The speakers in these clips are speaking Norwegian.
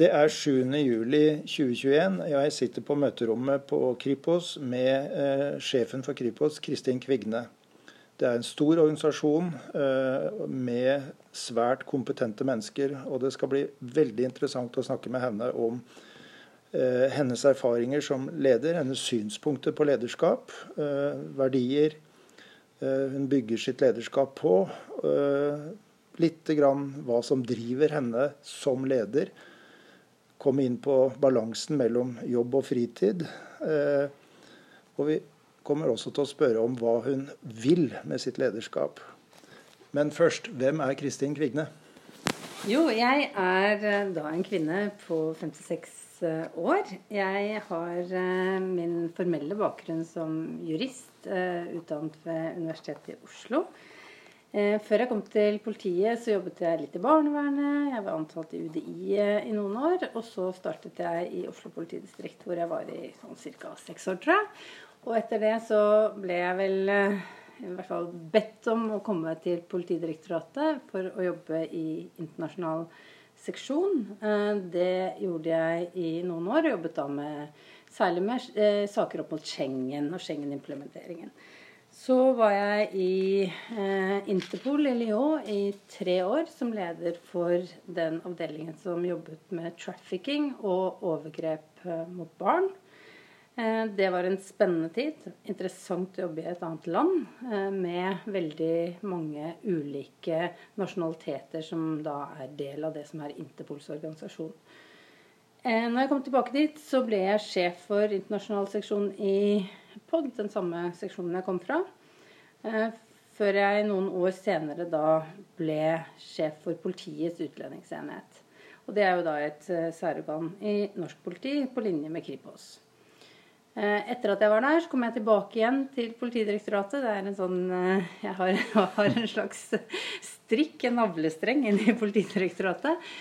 Det er 7.7.2021. Jeg sitter på møterommet på Kripos med eh, sjefen for Kripos, Kristin Kvigne. Det er en stor organisasjon eh, med svært kompetente mennesker. Og det skal bli veldig interessant å snakke med henne om eh, hennes erfaringer som leder, hennes synspunkter på lederskap, eh, verdier eh, hun bygger sitt lederskap på. Eh, litt grann hva som driver henne som leder komme inn på balansen mellom jobb og fritid. Eh, og vi kommer også til å spørre om hva hun vil med sitt lederskap. Men først, hvem er Kristin Kvigne? Jo, jeg er eh, da en kvinne på 56 eh, år. Jeg har min formelle bakgrunn som jurist, utdannet ved Universitetet i Oslo. Eh, før jeg kom til politiet, så jobbet jeg litt i barnevernet. Jeg var ansatt i UDI eh, i noen år. Og så startet jeg i Oslo politidistrikt, hvor jeg var i sånn ca. seks år, tror jeg. Og etter det så ble jeg vel eh, i hvert fall bedt om å komme til Politidirektoratet for å jobbe i internasjonal seksjon. Det gjorde jeg i noen år, jobbet da med, særlig med saker opp mot Schengen og Schengen-implementeringen. Så var jeg i eh, Interpol i Lyon i tre år som leder for den avdelingen som jobbet med trafficking og overgrep eh, mot barn. Eh, det var en spennende tid. Interessant å jobbe i et annet land eh, med veldig mange ulike nasjonaliteter som da er del av det som er Interpols organisasjon. Eh, når jeg kom tilbake dit, så ble jeg sjef for internasjonal seksjon i POD, den samme seksjonen jeg kom fra. Eh, før jeg noen år senere da ble sjef for Politiets utlendingsenhet. Og det er jo da et eh, særorgan i norsk politi på linje med Kripos. Eh, etter at jeg var der, så kom jeg tilbake igjen til Politidirektoratet. Det er en sånn Jeg har, har en slags strikk, en navlestreng, inn i Politidirektoratet.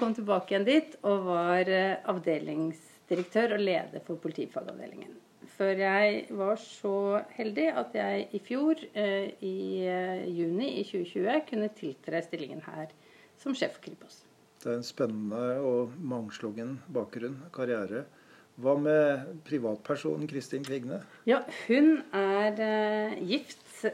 Kom tilbake igjen dit og var avdelingsdirektør og leder for politifagavdelingen før jeg var så heldig at jeg i fjor, eh, i eh, juni i 2020, kunne tiltre stillingen her som sjef Kripos. Det er en spennende og mangslungen bakgrunn, karriere. Hva med privatpersonen Kristin Kvigne? Ja, hun er uh, gift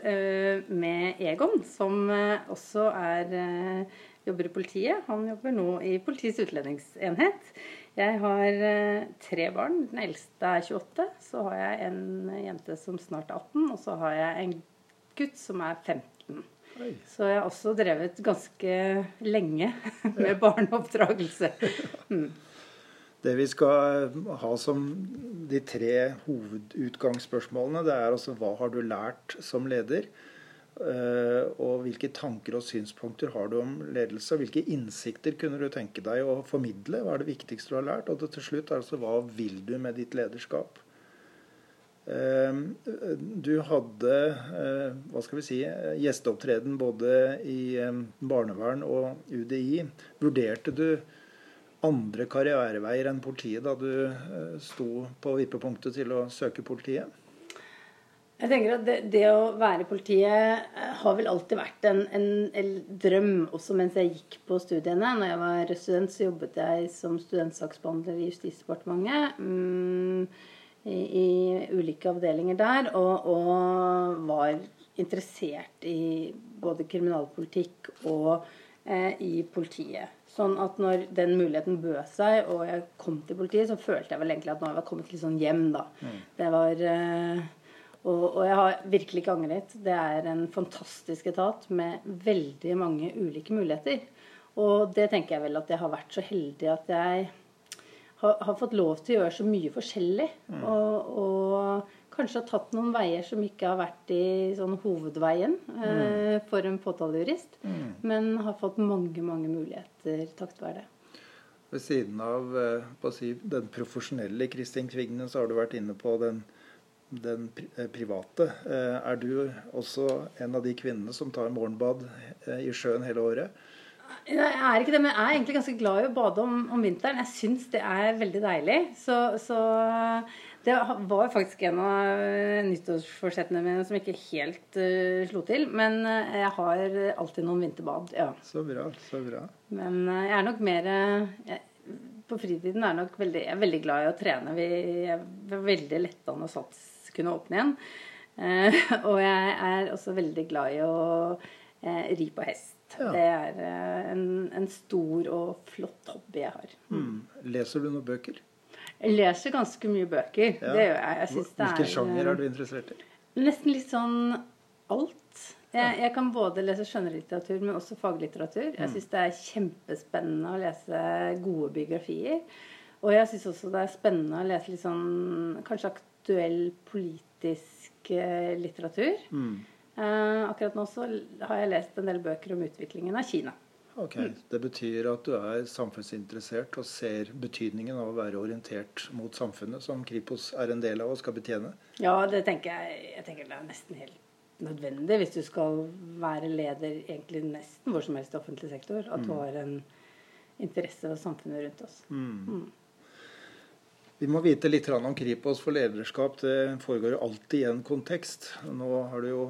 med Egon, som også er, jobber i politiet. Han jobber nå i Politiets utlendingsenhet. Jeg har eh, tre barn. Den eldste er 28. Så har jeg en jente som snart er 18, og så har jeg en gutt som er 15. Oi. Så jeg har også drevet ganske lenge med ja. barneoppdragelse. Mm. Det vi skal ha som de tre hovedutgangsspørsmålene, det er altså hva har du lært som leder? Eh, og hvilke tanker og synspunkter har du om ledelse? og Hvilke innsikter kunne du tenke deg å formidle? Hva er det viktigste du har lært? Og til slutt altså, hva vil du med ditt lederskap? Eh, du hadde eh, hva skal vi si, gjesteopptreden både i barnevern og UDI. Vurderte du andre karriereveier enn politiet da du sto på vippepunktet til å søke politiet? Jeg tenker at det, det, å være i politiet eh, har vel alltid vært en, en, en, drøm, også mens jeg gikk på studiene. Når jeg var student, så jobbet jeg som studentsaksbehandler i Justisdepartementet. Mm, i, i, ulike avdelinger der. Og, og, var interessert i både kriminalpolitikk og eh, i politiet. Sånn at når den muligheten bød seg, og jeg kom til politiet, så følte jeg vel egentlig at nå har jeg kommet litt sånn hjem, da. Mm. Det var eh, og, og, jeg har virkelig ikke angret. Det er en fantastisk etat med veldig mange ulike muligheter. Og det tenker jeg vel at jeg har vært så heldig at jeg har, har fått lov til å gjøre så mye forskjellig. Mm. Og, og, kanskje har tatt noen veier som ikke har vært i sånn hovedveien mm. eh, for en påtalejurist. Mm. Men har fått mange, mange muligheter takket være det. Ved siden av eh, si, den profesjonelle Kristin Kvigne, så har du vært inne på den den eh, private. Eh, er du også en av de kvinnene som tar morgenbad eh, i sjøen hele året? Jeg er ikke det, men jeg er egentlig ganske glad i å bade om, om vinteren. Jeg syns det er veldig deilig. Så, så, det var faktisk en av nyttårsforsettene mine som ikke helt uh, slo til. Men jeg har alltid noen vinterbad, ja. Så bra, så bra. Men jeg er nok mer jeg, på fritiden er nok veldig, jeg er veldig glad i å trene. Vi er veldig lettende å sats kunne åpne igjen. Eh, og jeg er også veldig glad i å eh, ri på hest. Ja. Det er eh, en, en, stor og flott hobby jeg har. Mm. Leser du noen bøker? Jeg leser ganske mye bøker. Ja. Det gjør jeg. jeg Hvilke sjanger er du interessert i? Nesten litt sånn alt. Jeg, jeg, kan både lese skjønnlitteratur, men også faglitteratur. Jeg mm. syns det er kjempespennende å lese gode biografier. Og jeg syns også det er spennende å lese litt sånn kanskje aktuell politisk eh, litteratur. Mm. Eh, akkurat nå så har jeg lest en del bøker om utviklingen av Kina. Ok, mm. Det betyr at du er samfunnsinteressert og ser betydningen av å være orientert mot samfunnet, som Kripos er en del av og skal betjene? Ja, det tenker jeg. Jeg tenker det er nesten helt nødvendig hvis du skal være leder egentlig nesten hvor som helst i offentlig sektor. At du mm. har en interesse for samfunnet rundt oss. Mm. Vi må vite litt om Kripos, for lederskap det foregår jo alltid i en kontekst. Nå har du jo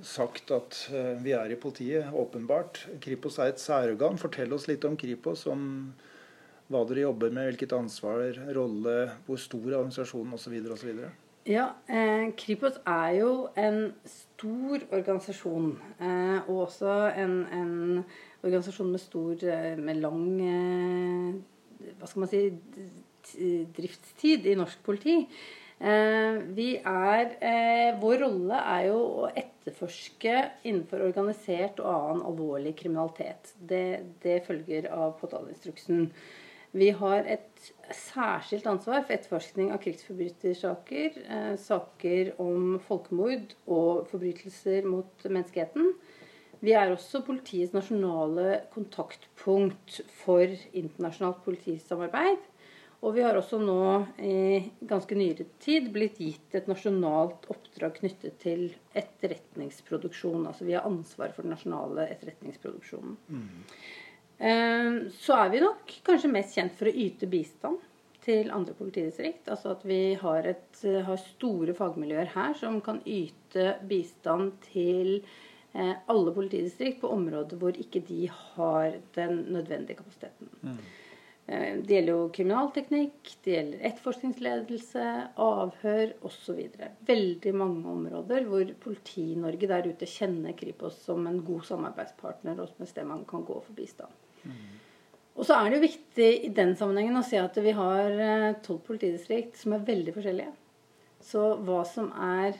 sagt at eh, vi er i politiet, åpenbart. Kripos er et særorgan. Fortell oss litt om Kripos. om hva dere jobber med, hvilket ansvar, rolle, hvor stor organisasjonen osv. osv. Ja, eh, Kripos er jo en stor organisasjon. Eh, og også en, en, organisasjon med stor eh, Med lang eh, Hva skal man si driftstid i norsk politi. Eh, vi er eh, Vår rolle er jo å etterforske innenfor organisert og annen alvorlig kriminalitet. Det, det følger av påtaleinstruksen. Vi har et særskilt ansvar for etterforskning av krigsforbrytersaker, eh, saker om folkemord og forbrytelser mot menneskeheten. Vi er også politiets nasjonale kontaktpunkt for internasjonalt politisamarbeid. Og vi har også nå i ganske nyere tid blitt gitt et nasjonalt oppdrag knyttet til etterretningsproduksjon. Altså vi har ansvar for den nasjonale etterretningsproduksjonen. Mm. Ehm, så er vi nok kanskje mest kjent for å yte bistand til andre politidistrikt. Altså at vi har, et, har store fagmiljøer her som kan yte bistand til eh, alle politidistrikt på områder hvor ikke de har den nødvendige kapasiteten. Mm. Ehm, det gjelder jo kriminalteknikk, det gjelder etterforskningsledelse, avhør osv. Veldig mange områder hvor Politi-Norge der ute kjenner Kripos som en god samarbeidspartner og som et sted man kan gå for bistand. Og så er det jo viktig i den sammenhengen å se at vi har eh, tolv politidistrikt som er veldig forskjellige. Så hva som er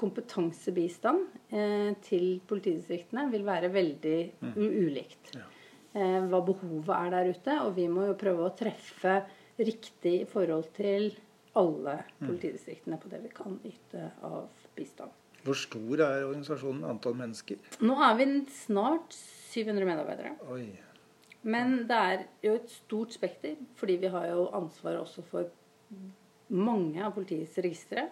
kompetansebistand eh, til politidistriktene, vil være veldig mm. ulikt. Eh, hva behovet er der ute. Og vi må jo prøve å treffe riktig i forhold til alle mm. politidistriktene på det vi kan yte av bistand. Hvor stor er organisasjonen antall mennesker? Nå er vi snart 700 medarbeidere. Oi. Men det er jo et stort spekter, fordi vi har jo ansvar også for mange av politiets registre.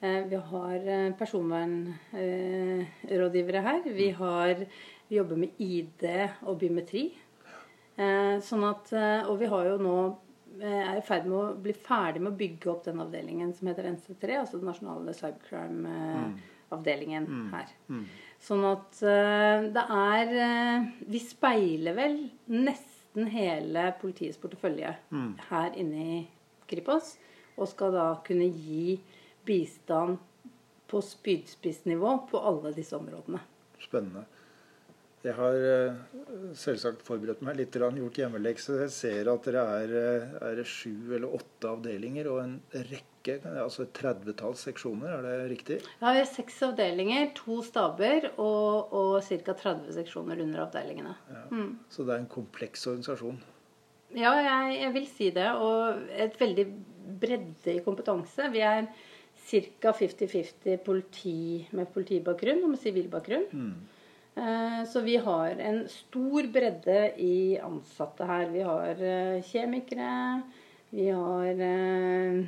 Eh, vi har eh, personvernrådgivere her. Vi, har, vi jobber med ID og biometri. Eh, sånn at, og vi har jo nå er i ferd med å bli ferdig med å bygge opp den avdelingen som heter NC3, altså den nasjonale cybercrime-avdelingen mm. her. Mm. Sånn at det er Vi speiler vel nesten hele politiets portefølje mm. her inne i Kripos. Og skal da kunne gi bistand på spydspissnivå på alle disse områdene. Spennende. Jeg har uh, selvsagt forberedt meg litt, gjort hjemmelekse. Jeg ser at dere er, er sju eller åtte avdelinger og en rekke rekke, altså et tredvetalls seksjoner, er det riktig? Ja, vi har seks avdelinger, to staber og, og ca. 30 seksjoner under avdelingene. Ja. Mm. Så det er en kompleks organisasjon? Ja, jeg, jeg, vil si det. Og et veldig bredde i kompetanse. Vi er ca. 50-50 politi med politibakgrunn og med sivilbakgrunn. Mm. Eh, så vi har en stor bredde i ansatte her. Vi har eh, kjemikere, vi har eh,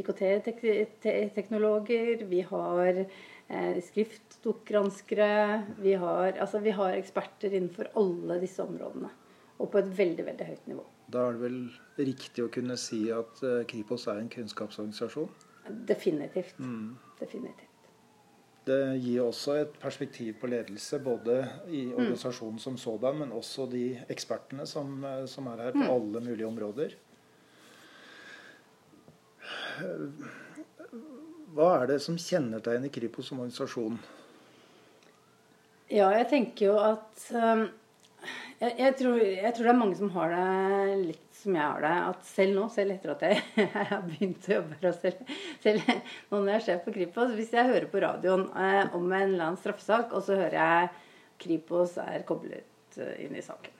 IKT-teknologer, vi har eh. Vi, altså, vi har eksperter innenfor alle disse områdene. Og på et veldig, veldig høyt nivå. Da er det vel riktig å kunne si at Kripos er en kunnskapsorganisasjon? Definitivt. Mm. Definitivt. Det gir også et perspektiv på ledelse, både i organisasjonen som sådan, men også de ekspertene som, som er her på alle mulige områder. Hva er det som kjennetegner Kripos som organisasjon? Ja, jeg tenker jo at um, jeg, jeg, tror, jeg, tror, det er mange som har det litt som jeg har det. At selv nå, selv etter at jeg, jeg har begynt å jobbe her, og selv, selv nå når jeg er sjef på Kripos Hvis jeg hører på radioen eh, om en eller annen straffesak, og så hører jeg Kripos er koblet eh, inn i saken,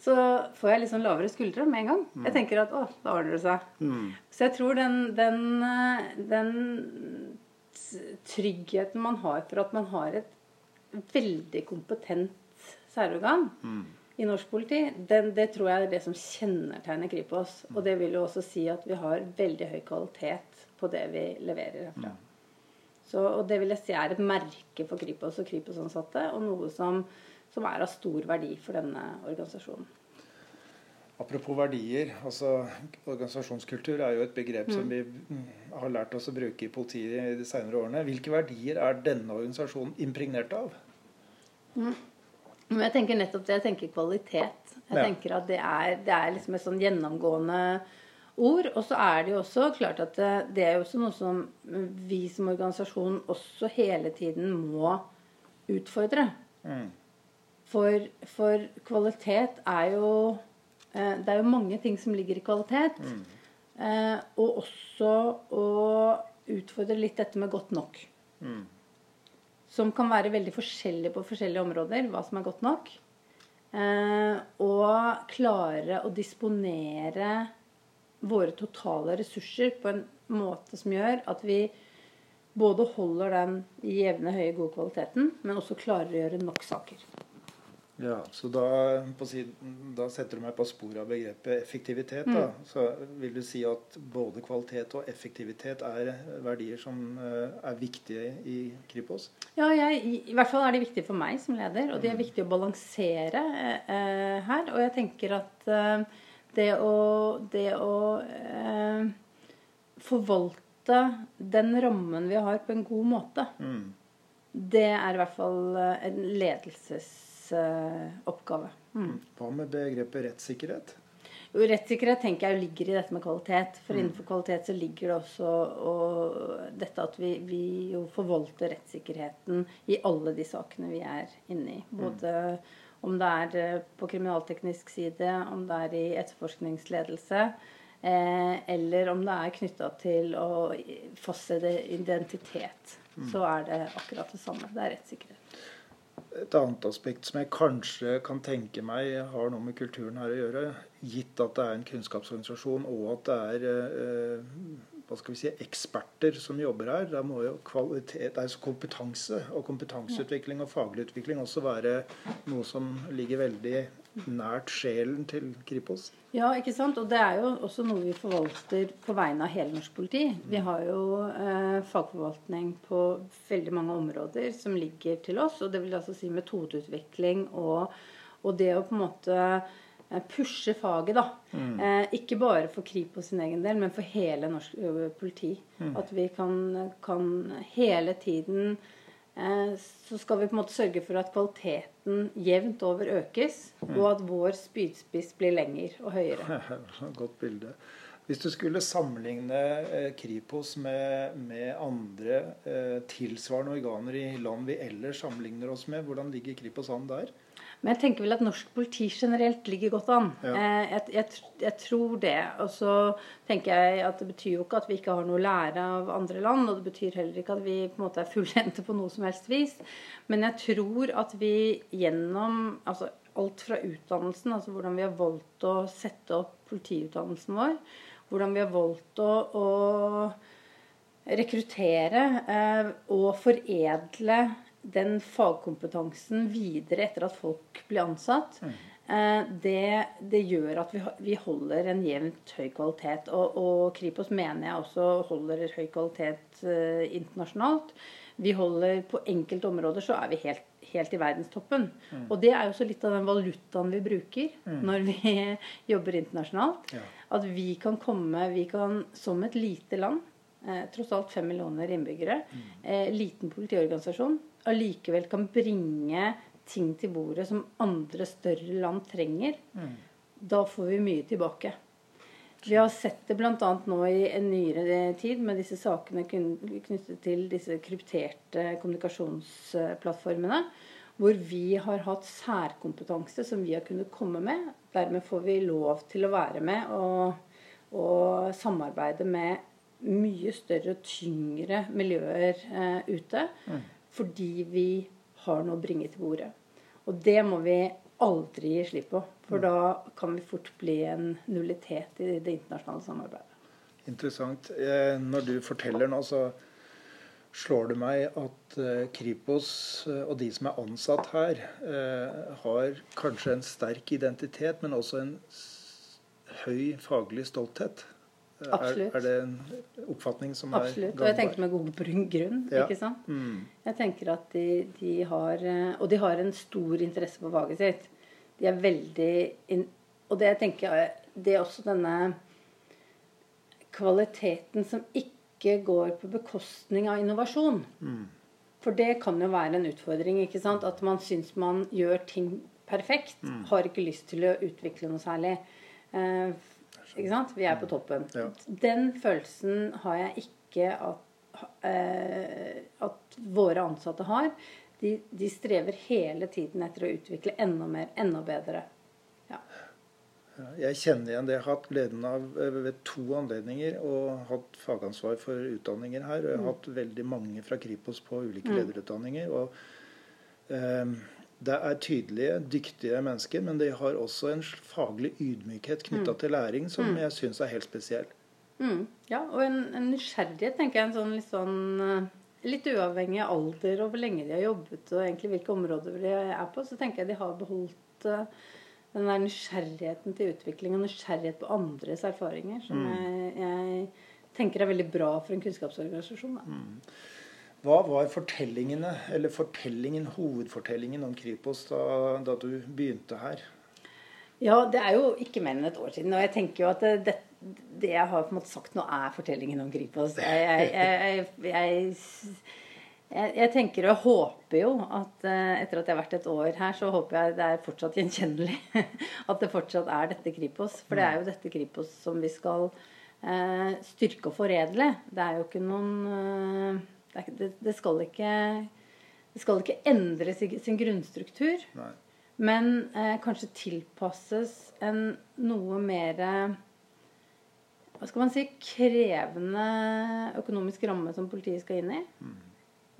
så får jeg litt sånn lavere skuldre med en gang. Mm. Jeg tenker at å, da ordner det seg. Mm. Så jeg tror den, den, eh, den tryggheten man har for at man har et veldig kompetent særorgan mm. i norsk politi, den, det tror jeg er det som kjennetegner Kripos. Og det vil jo også si at vi har veldig høy kvalitet på det vi leverer herfra. Mm. Så, og det vil jeg si er et merke for Kripos og Kripos-ansatte, og noe som, som er av stor verdi for denne organisasjonen. Apropos verdier. altså Organisasjonskultur er jo et begrep mm. som vi har lært oss å bruke i politiet i de senere årene. Hvilke verdier er denne organisasjonen impregnert av? Mm. Jeg tenker nettopp det. Jeg tenker kvalitet. Jeg ja. tenker at det er, det er liksom et sånn gjennomgående ord. Og så er det jo også klart at det, det er jo også noe som vi som organisasjon også hele tiden må utfordre. Mm. For, for kvalitet er jo Eh, det er jo mange ting som ligger i kvalitet. Mm. Eh, og også å utfordre litt dette med godt nok. Mm. Som kan være veldig forskjellig på forskjellige områder, hva som er godt nok. Eh, og klare å disponere våre totale ressurser på en måte som gjør at vi både holder den jevne, høye, gode kvaliteten, men også klarer å gjøre nok saker. Ja, så da, siden, da, setter du meg på sporet av begrepet effektivitet. Da. Mm. Så vil du si at både kvalitet og effektivitet er verdier som uh, er viktige i Kripos? Ja, jeg, i, hvert fall er de viktige for meg som leder. Og de er mm. viktige å balansere uh, her. Og jeg tenker at uh, det å, det å forvalte den rammen vi har, på en god måte, mm. det er i hvert fall en ledelses oppgave. Mm. Hva med begrepet rettssikkerhet? Jo, rettssikkerhet tenker jeg ligger i dette med kvalitet. For mm. innenfor kvalitet så ligger det også dette at vi, vi, jo forvalter rettssikkerheten i alle de sakene vi er inne i. Mm. Både mm. om det er eh, på kriminalteknisk side, om det er i etterforskningsledelse, eh, eller om det er knytta til å fastsette identitet. Mm. Så er det akkurat det samme. Det er rettssikkerhet. Et annet aspekt som jeg kanskje kan tenke meg har noe med kulturen her å gjøre, gitt at det er en kunnskapsorganisasjon og at det er eh, hva skal vi si, eksperter som jobber her. Da må jo kvalitet, det er kompetanse og kompetanseutvikling og faglig utvikling også være noe som ligger veldig nært sjelen til Kripos. Ja, ikke sant. Og det er jo også noe vi forvalter på vegne av hele norsk politi. Vi har jo eh, fagforvaltning på veldig mange områder som ligger til oss. Og det vil altså si metodeutvikling og, og det å på en måte eh, pushe faget, da. Mm. Eh, ikke bare for Kripos sin egen del, men for hele norsk politi. Mm. At vi kan, kan hele tiden så skal vi på en måte sørge for at kvaliteten jevnt over økes, mm. og at vår spydspiss blir lengre og høyere. Godt bilde. Hvis du skulle sammenligne eh, Kripos med, med andre eh, tilsvarende organer i land vi ellers sammenligner oss med, hvordan ligger Kripos an der? Men jeg tenker vel at norsk politi generelt ligger godt an. Ja. Eh, jeg, jeg, jeg, tror det. Og så tenker jeg at det betyr jo ikke at vi ikke har noe å lære av andre land. Og det betyr heller ikke at vi på en måte er fullendte på noe som helst vis. Men jeg tror at vi gjennom altså alt fra utdannelsen, altså hvordan vi har valgt å sette opp politiutdannelsen vår, hvordan vi har valgt å, å rekruttere eh, og foredle den fagkompetansen videre etter at folk blir ansatt, mm. Eh, det, det, gjør at vi, vi, holder en jevnt høy kvalitet. Og, og, Kripos mener jeg også holder høy kvalitet eh, internasjonalt. Vi holder På enkelte områder så er vi helt, helt i verdenstoppen. Mm. Og det er jo også litt av den valutaen vi bruker mm. når vi jobber internasjonalt. Ja. At vi kan komme vi kan, Som et lite land eh, tross alt fem millioner innbyggere, eh, liten politiorganisasjon, allikevel kan bringe ting til bordet som andre større land trenger, da får vi mye tilbake. Vi har sett det bl.a. nå i en nyere tid med disse sakene knyttet til disse krypterte kommunikasjonsplattformene. Hvor vi har hatt særkompetanse som vi har kunnet komme med. Dermed får vi lov til å være med og, og samarbeide med mye større og tyngre miljøer eh, ute. Fordi vi har noe å bringe til bordet. Og det må vi aldri gi slipp på. For da kan vi fort bli en nullitet i det internasjonale samarbeidet. Interessant. Eh, når du forteller nå, så slår det meg at eh, Kripos eh, og de som er ansatt her, har kanskje en sterk identitet, men også en høy faglig stolthet. Absolutt. Er, er, det en oppfatning som Absolutt. er Absolutt. Og jeg tenker med god grunn. Ja. ikke sant? Mm. Jeg tenker at de, de, har Og de har en stor interesse for faget sitt. De er veldig in, Og det jeg tenker det er også denne kvaliteten som ikke går på bekostning av innovasjon. Mm. For det kan jo være en utfordring. ikke sant? At man syns man gjør ting perfekt. Mm. Har ikke lyst til å utvikle noe særlig. Eh, ikke sant? Vi er på toppen. Ja. Den følelsen har jeg ikke at, eh, at våre ansatte har. De, de, strever hele tiden etter å utvikle enda mer, enda bedre. Ja. Jeg kjenner igjen det. Jeg har hatt gleden av eh, ved to anledninger og hatt fagansvar for utdanninger her. Og jeg har mm. hatt veldig mange fra Kripos på ulike mm. lederutdanninger. og eh, det er tydelige, dyktige mennesker, men de har også en faglig ydmykhet knytta mm. til læring som mm. jeg syns er helt spesiell. Mm. Ja, og en, en, nysgjerrighet, tenker jeg. En sånn litt sånn eh, Litt uavhengig av alder og hvor lenge de har jobbet og egentlig hvilke områder de er på, så tenker jeg de har beholdt uh, den der nysgjerrigheten til utvikling og nysgjerrighet på andres erfaringer, som mm. jeg, jeg, tenker er veldig bra for en kunnskapsorganisasjon. Da. Mm. Hva var fortellingene, eller fortellingen, hovedfortellingen om Kripos da, da, du begynte her? Ja, det er jo ikke mer enn et år siden. Og jeg tenker jo at det, det jeg har på en måte sagt nå, er fortellingen om Kripos. Jeg, jeg, jeg, jeg tenker og håper jo at eh, etter at jeg har vært et år her, så håper jeg det er fortsatt gjenkjennelig. At det fortsatt er dette Kripos. For det er jo dette Kripos som vi skal eh, styrke og foredle. Det er jo ikke noen eh, det, det, skal ikke, det skal ikke endre sin, sin grunnstruktur. Nei. Men eh, kanskje tilpasses en noe mer Hva skal man si krevende økonomisk ramme som politiet skal inn i. Mm.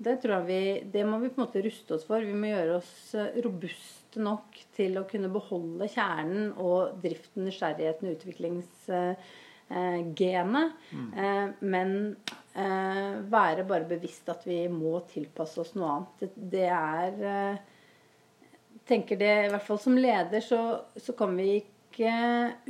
Det, tror jeg vi, det må vi på en måte ruste oss for. Vi må gjøre oss eh, robuste nok til å kunne beholde kjernen og driften, nysgjerrigheten, utviklingsgenet. Mm. Eh, men eh, være bare bevisst at vi må tilpasse oss noe annet. Det, er eh, tenker det, i hvert fall Som leder så, så, kan vi ikke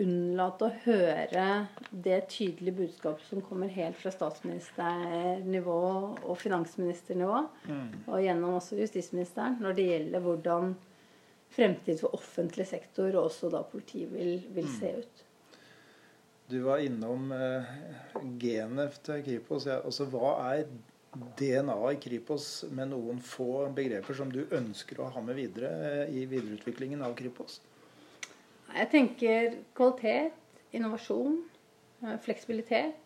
unnlate å høre det tydelige budskapet som kommer helt fra statsministernivå og finansministernivå, mm. og gjennom også justisministeren, når det gjelder hvordan fremtid for offentlig sektor og også da politiet vil, vil mm. se ut. Du var innom eh, genet til Kripos. Ja. Altså, hva er DNA i Kripos med noen få begreper som du ønsker å ha med videre eh, i videreutviklingen av Kripos? Jeg tenker kvalitet, innovasjon, eh, fleksibilitet.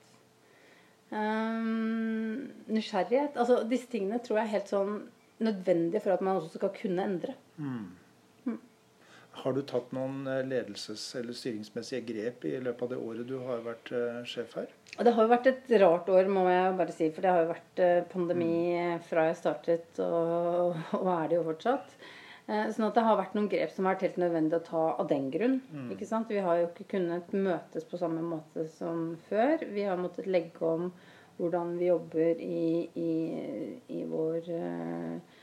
Um, nysgjerrighet. Altså, disse tingene tror jeg er helt sånn nødvendige for at man også skal kunne endre. Mm. Har du tatt noen eh, ledelses- eller styringsmessige grep i løpet av det året du har vært uh, sjef her? Det har jo vært et rart år, må jeg bare si. For det har jo vært uh, pandemi mm. fra jeg startet, og, og, er det jo fortsatt. Uh, sånn at det har vært noen grep som har vært helt nødvendig å ta av den grunn. Mm. ikke sant? Vi har jo ikke kunnet møtes på samme måte som før. Vi har måttet legge om hvordan vi jobber i, i, i vår Eh,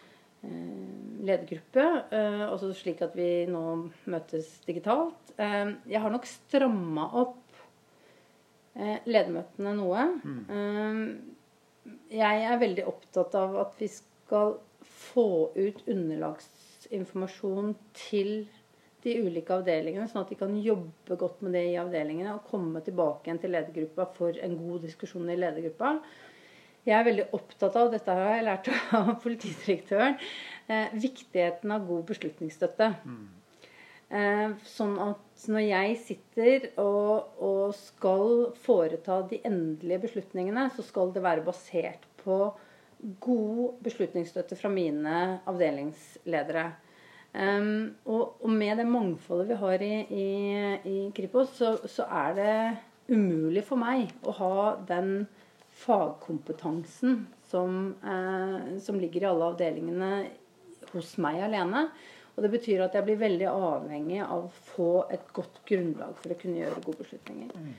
ledergruppe, eh, også slik at vi nå møtes digitalt. Eh, jeg har nok stramma opp ledermøtene noe. Mm. Jeg er veldig opptatt av at vi skal få ut underlagsinformasjon til de ulike avdelingene, sånn at de kan jobbe godt med det i avdelingene og komme tilbake igjen til ledergruppa for en god diskusjon i ledergruppa. Jeg er veldig opptatt av, og dette har jeg lært av politidirektøren, eh, viktigheten av god beslutningsstøtte. Mm. Eh, sånn at når jeg sitter og, og, skal foreta de endelige beslutningene, så skal det være basert på god beslutningsstøtte fra mine avdelingsledere. Um, og, og, med det mangfoldet vi har i, i, i Kripos, så, så, er det umulig for meg å ha den fagkompetansen som, eh, som ligger i alle avdelingene hos meg alene. Og det betyr at jeg blir veldig avhengig av å få et godt grunnlag for å kunne gjøre gode beslutninger. Mm.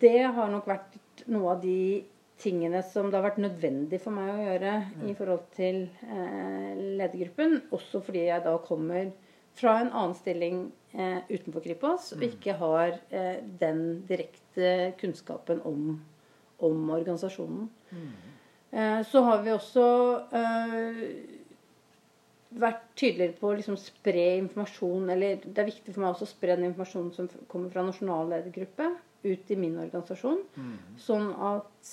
Det har nok vært noe av de tingene som det har vært nødvendig for meg å gjøre mm. i forhold til eh, ledergruppen. Også fordi jeg da kommer fra en annen stilling eh, utenfor Kripos og mm. ikke har eh, den direkte kunnskapen om, om organisasjonen. Mm. Eh, så har vi også eh, vært tydeligere på å liksom spre informasjon Eller det er viktig for meg også å spre den informasjonen som kommer fra nasjonal ledergruppe, ut i min organisasjon. Mm. Sånn at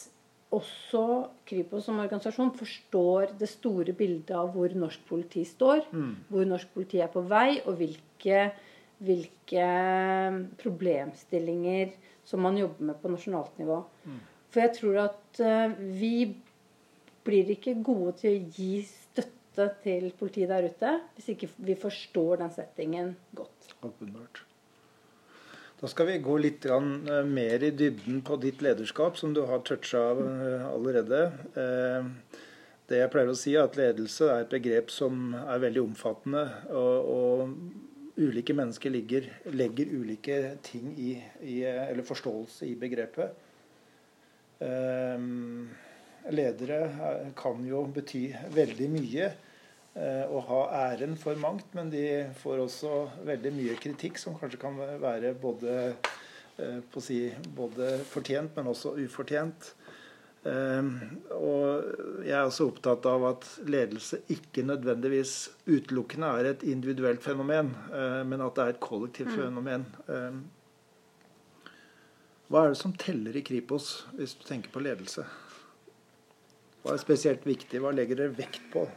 også Kripos som organisasjon forstår det store bildet av hvor norsk politi står, mm. hvor norsk politi er på vei, og hvilke, hvilke, problemstillinger som man jobber med på nasjonalt nivå. Mm. For jeg tror at uh, vi blir ikke gode til å gi støtte til politiet der ute hvis ikke vi forstår den settingen godt. Åpenbart. Da skal vi gå litt eh, mer i dybden på ditt lederskap, som du har toucha eh, allerede. Eh, det jeg pleier å si, er at ledelse er et begrep som er veldig omfattende. Og, og ulike mennesker ligger, legger ulike ting i, i, eller forståelse i begrepet. Ledere kan jo bety veldig mye. og å ha æren for mangt, men de får også veldig mye kritikk som kanskje kan være både, eh, si, både fortjent, men også ufortjent. Eh, og jeg er også opptatt av at ledelse ikke nødvendigvis utelukkende er et individuelt fenomen, men at det er et kollektivt mm. fenomen. Hva er det som teller i Kripos, hvis du tenker på ledelse? Hva er spesielt viktig? Hva legger dere vekt på?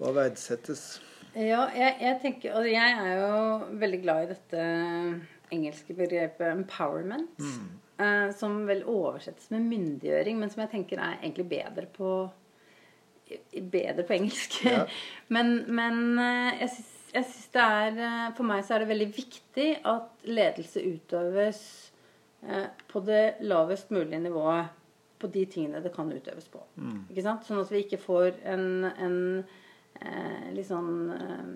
Hva verdsettes? Ja, jeg, jeg, tenker Og jeg er jo veldig glad i dette engelske begrepet 'empowerment'. Mm. Eh, som vel oversettes med myndiggjøring, men som jeg tenker er egentlig bedre på bedre på engelsk. Ja. men, men eh, jeg syns synes det er eh, For meg så er det veldig viktig at ledelse utøves på det lavest mulige nivået på de tingene det kan utøves på. Mm. Ikke sant? Sånn at vi ikke får en, en eh, litt sånn eh,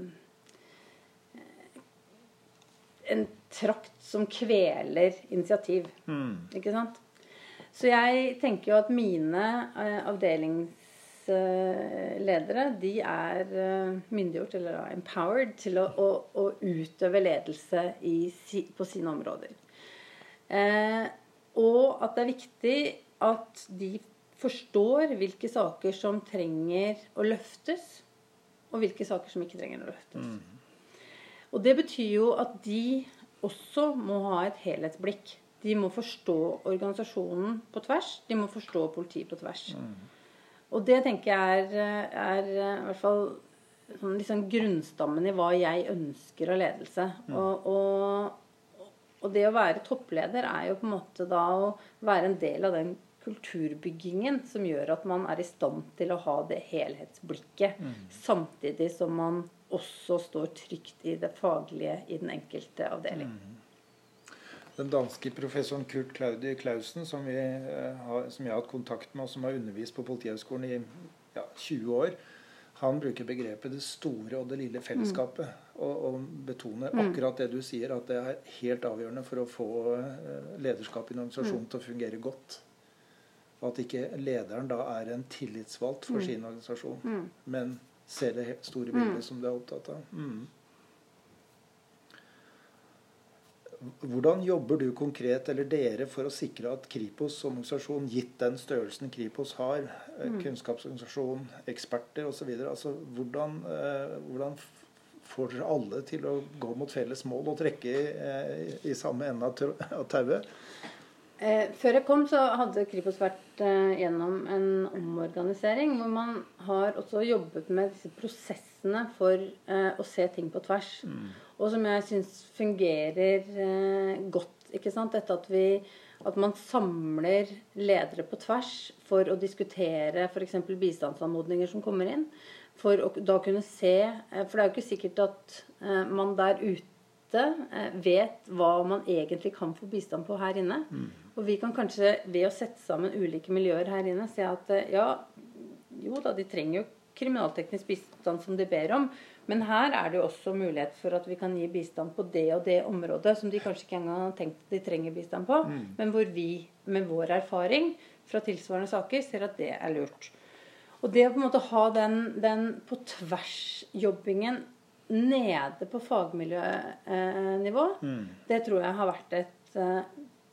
En trakt som kveler initiativ. Mm. Ikke sant? Så jeg tenker jo at mine eh, avdelingsledere de er eh, myndiggjort, eller empowered, til å, å, å utøve ledelse i, på sine områder. Eh, og at det er viktig at de forstår hvilke saker som trenger å løftes, og hvilke saker som ikke trenger å løftes. Mm. Og det betyr jo at de også må ha et helhetsblikk. De må forstå organisasjonen på tvers. De må forstå politiet på tvers. Mm. Og det tenker jeg er, er i hvert fall sånn liksom grunnstammen i hva jeg ønsker av ledelse. Mm. Og, og, og, det å være toppleder er jo på en måte da å være en del av den kulturbyggingen som gjør at man er i stand til å ha det helhetsblikket, mm. samtidig som man også står trygt i det faglige i den enkelte avdeling. Mm. Den danske professoren Kurt Claudi Clausen, som, har, som, jeg har hatt kontakt med, og som har undervist på Politihøgskolen i ja, 20 år, han bruker begrepet 'det store og det lille fellesskapet'. Mm. Og, og, betoner mm. akkurat det du sier, at det er helt avgjørende for å få uh, lederskap i en organisasjon mm. til å fungere godt. Og at ikke lederen da er en tillitsvalgt for mm. sin organisasjon, mm. men ser det store bildet mm. som du er opptatt av. Mm. Hvordan jobber du konkret, eller dere, for å sikre at Kripos som organisasjon, gitt den størrelsen Kripos har, eh, mm. kunnskapsorganisasjon, eksperter osv. Altså, hvordan, eh, hvordan får dere alle til å gå mot felles mål og trekke i, eh, i samme ende av tauet? Eh, før jeg kom, så hadde Kripos vært gjennom en omorganisering hvor man har også jobbet med disse prosessene for å se ting på tvers. Og som jeg syns fungerer eh, godt. ikke sant? Dette at, vi, at man samler ledere på tvers for å diskutere f.eks. bistandsanmodninger som kommer inn. For å da kunne se eh, For det er jo ikke sikkert at eh, man der ute eh, vet hva man egentlig kan få bistand på her inne. Og vi kan kanskje ved å sette sammen ulike miljøer her inne se at eh, ja, jo da, de trenger jo kriminalteknisk bistand som de ber om, men her er det jo også mulighet for at vi kan gi bistand på det og det området som de kanskje ikke engang har tenkt de trenger bistand på, men hvor vi med vår erfaring fra tilsvarende saker ser at det er lurt. Og det å på en måte ha den, den på tvers-jobbingen nede på fagmiljønivå, det tror jeg har vært et eh,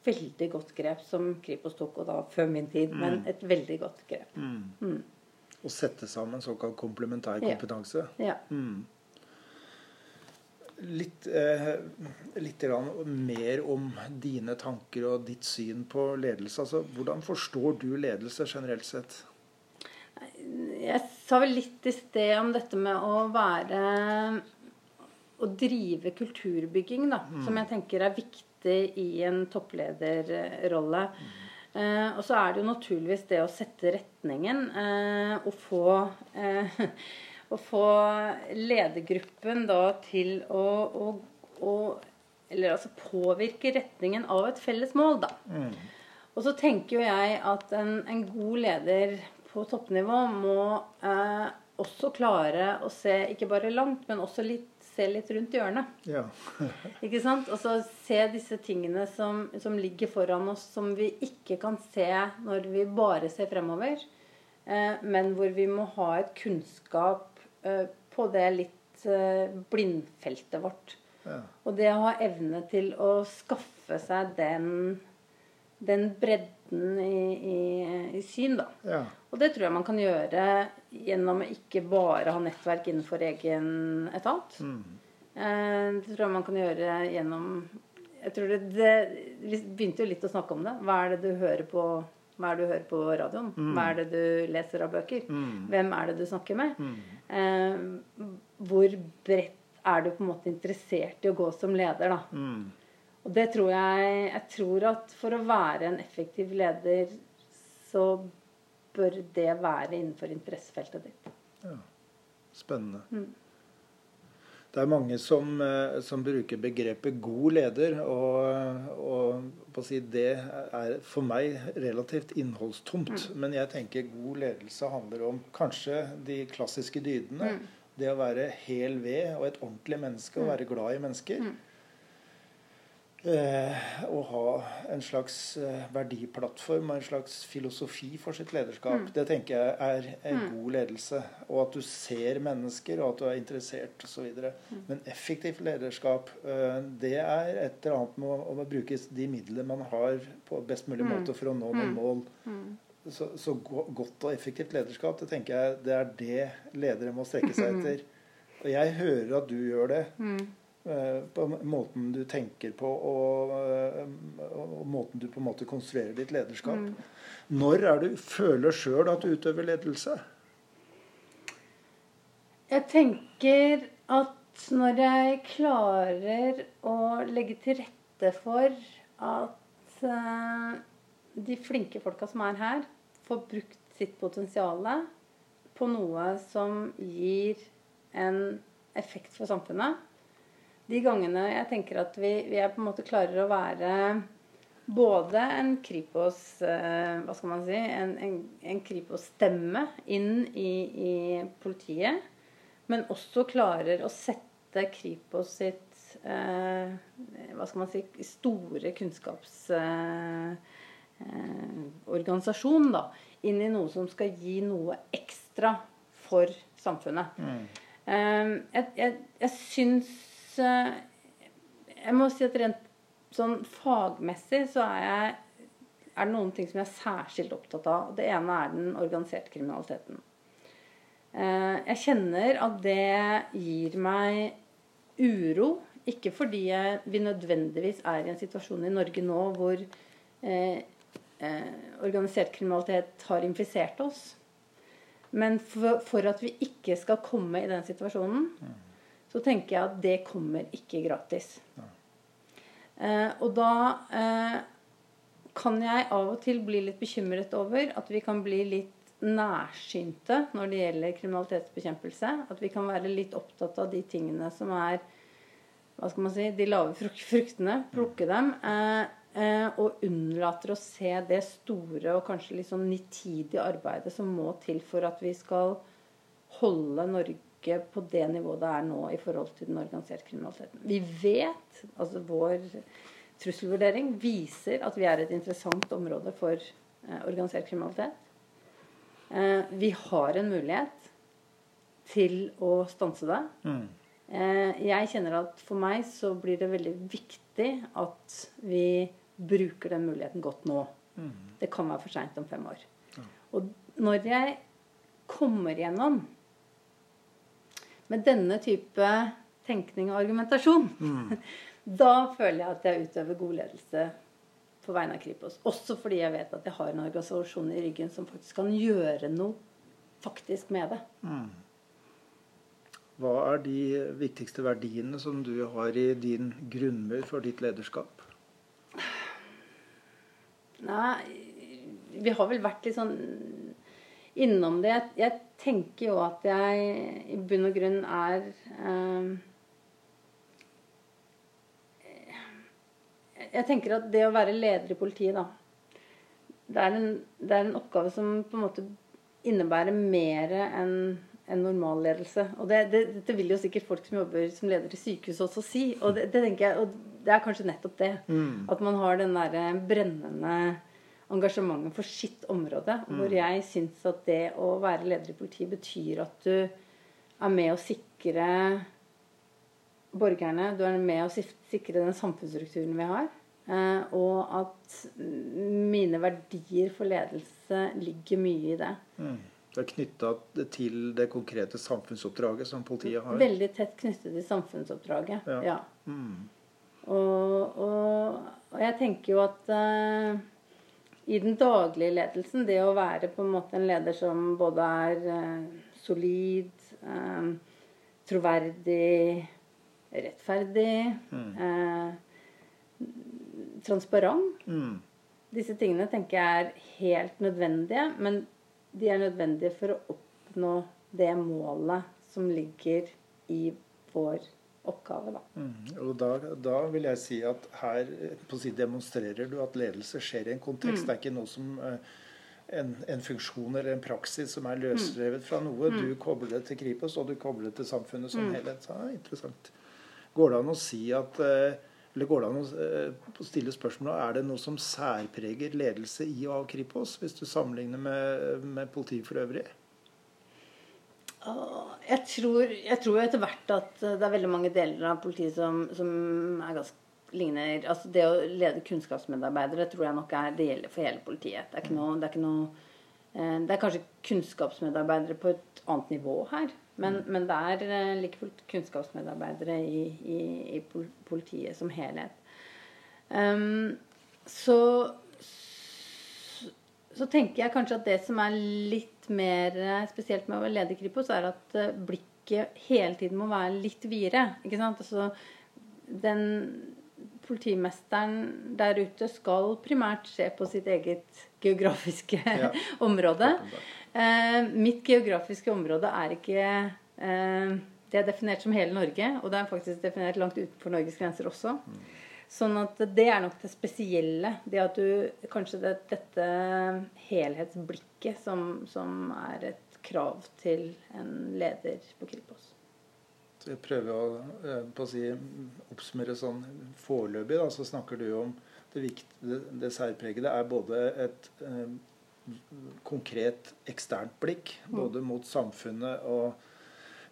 veldig godt grep som Kripos tok, og da før min tid, men et veldig godt grep. Å sette sammen såkalt komplementær Ja. kompetanse? Ja. Litt, eh, litt mer om dine tanker og ditt syn på ledelse. Altså, hvordan forstår du ledelse generelt sett? Jeg sa vel litt i sted om dette med å være Å drive kulturbygging, da. Som jeg tenker er viktig i en topplederrolle. Eh, og så er det jo naturligvis det å sette retningen eh, og få eh, Å få ledergruppen da til å, å, å Eller altså påvirke retningen av et felles mål, da. Og så tenker jo jeg at en, en god leder på toppnivå må eh, også klare å se ikke bare langt, men også litt, se litt rundt hjørnet. Ja. Ikke sant? Og så se disse tingene som, som ligger foran oss, som vi ikke kan se når vi bare ser fremover. Eh, men hvor vi må ha et kunnskap eh, på det litt eh, blindfeltet vårt. ja. Og det å ha evne til å skaffe seg den, den bredden i, i, i syn, da. ja. Og det tror jeg man kan gjøre gjennom å ikke bare ha nettverk innenfor egen etat. Eh, Det tror jeg man kan gjøre gjennom jeg tror det, det, Vi begynte jo litt å snakke om det. Hva er det du hører på hva er det du hører på radioen? Hva er det du leser av bøker? Hvem er det du snakker med? Eh, hvor bredt er du på en måte interessert i å gå som leder, da? Og det tror jeg Jeg tror at for å være en effektiv leder, så bør det være innenfor interessefeltet ditt. Ja. Spennende. Det er mange som, eh, som bruker begrepet 'god leder', og, og si det er for meg relativt innholdstomt. Men jeg tenker god ledelse handler om kanskje de klassiske dydene. Det å være hel ved og et ordentlig menneske og være glad i mennesker. Eh, å ha en slags eh, verdiplattform og en slags filosofi for sitt lederskap. Det tenker jeg er en god ledelse. Og at du ser mennesker, og at du er interessert osv. Men effektivt lederskap, eh, det er et eller annet med å, å bruke de midlene man har på best mulig måte for å nå noen mål. Så, så go- godt og effektivt lederskap, det tenker jeg det er det ledere må strekke seg etter. Og jeg hører at du gjør det. Eh, På måten du tenker på og, eh, og måten du på en måte konstruerer ditt lederskap. Når er du føler sjøl at du utøver ledelse? Jeg tenker at når jeg klarer å legge til rette for at eh, de flinke folka som er her, får brukt sitt potensial på noe som gir en effekt for samfunnet De gangene jeg tenker at vi, vi på en måte klarer å være både en Kripos eh, Hva skal man si En, en, en Kripos-stemme inn i, i politiet. Men også klarer å sette Kripos sitt eh, Hva skal man si store kunnskapsorganisasjon eh, organisasjon da, inn i noe som skal gi noe ekstra for samfunnet. Eh, jeg, jeg, jeg syns eh, Jeg må si at rent sånn fagmessig så er jeg er det noen ting som jeg er særskilt opptatt av. Det ene er den organiserte kriminaliteten. Eh, jeg kjenner at det gir meg uro. Ikke fordi vi nødvendigvis er i en situasjon i Norge nå hvor eh, eh, organisert kriminalitet har infisert oss. Men for, at vi ikke skal komme i den situasjonen, så tenker jeg at det kommer ikke gratis. Eh, og da eh, kan jeg av og til bli litt bekymret over at vi kan bli litt nærsynte når det gjelder kriminalitetsbekjempelse. At vi kan være litt opptatt av de tingene som er hva skal man si, de lave fruktene. Plukke dem. Eh, Eh, og unnlater å se det store og kanskje litt sånn nitidige arbeidet som må til for at vi skal holde Norge på det nivået det er nå i forhold til den organiserte kriminaliteten. Vi vet, altså vår trusselvurdering viser at vi er et interessant område for eh, organisert kriminalitet. Eh, vi har en mulighet til å stanse det. Mm. jeg kjenner at for meg så blir det veldig viktig at vi bruker den muligheten godt nå. Mm. Det kan være for seint om fem år. Ja. Og når jeg kommer gjennom med denne type tenkning og argumentasjon, mm. da føler jeg at jeg utøver god ledelse på vegne av Kripos. Også fordi jeg vet at jeg har en organisasjon i ryggen som faktisk kan gjøre noe faktisk med det. Mm. Hva er de viktigste verdiene som du har i din grunnmur for ditt lederskap? Nei, vi har vel vært litt sånn innom det. Jeg, jeg tenker jo at jeg i bunn og grunn er eh, Jeg tenker at det å være leder i politiet, da det er, en, det er en oppgave som på en måte innebærer mer enn en normalledelse. Og det, det, dette vil jo sikkert folk som jobber som leder i sykehus også si. Og det, det tenker jeg, og det er kanskje nettopp det. Mm. At man har den derre brennende engasjementet for sitt område. Mm. Hvor jeg syns at det å være leder i politiet betyr at du er med å sikre borgerne. Du er med å sikre den samfunnsstrukturen vi har. Eh, og at mine verdier for ledelse ligger mye i det. Mm. Det er knytta til det konkrete samfunnsoppdraget som politiet har? Veldig tett knyttet til samfunnsoppdraget, ja. ja. Mm. Og, og, og, jeg tenker jo at uh, i den daglige ledelsen, det å være på en måte en leder som både er uh, solid, uh, troverdig, rettferdig, mm. transparent mm. Disse tingene tenker jeg er helt nødvendige. Men de er nødvendige for å oppnå det målet som ligger i vår oppgave. Da. Mm, og da, da, vil jeg si at her si, demonstrerer du at ledelse skjer i en kontekst. Mm. Det er ikke noe som eh, en, en, funksjon eller en praksis som er løsrevet fra noe. Mm. Du kobler det til Kripos, og du kobler det til samfunnet som mm. helhet. Ja, interessant. Går det an å si at eh, eller går det an eh, å stille spørsmål er det noe som særpreger ledelse i og av Kripos, hvis du sammenligner med, med politiet for øvrig? Jeg tror, jeg tror, etter hvert at det er veldig mange deler av politiet som, som er ganske ligner altså Det å lede kunnskapsmedarbeidere tror jeg nok er det gjelder for hele politiet. Det er, noe, det er, noe, eh, det er kanskje kunnskapsmedarbeidere på et annet nivå her. Men, men det er eh, like fullt kunnskapsmedarbeidere i, i, i, politiet som helhet. Um, så, så, så tenker jeg kanskje at det som er litt mer eh, spesielt med å være leder i Kripos, er at eh, blikket hele tiden må være litt videre. Ikke sant? Altså, den politimesteren der ute skal primært se på sitt eget geografiske ja. område. Eh, mitt geografiske område er ikke eh, Det er definert som hele Norge, og det er faktisk definert langt utenfor Norges grenser også. Mm. Sånn at det er nok det spesielle. Det at du Kanskje det, dette helhetsblikket som, som, er et krav til en leder på Kripos. Så jeg prøver å, eh, på å si, oppsummere sånn foreløpig. Da, så snakker du om det, viktige, det, det særpregede er både et eh, konkret eksternt blikk, mm. både mot samfunnet og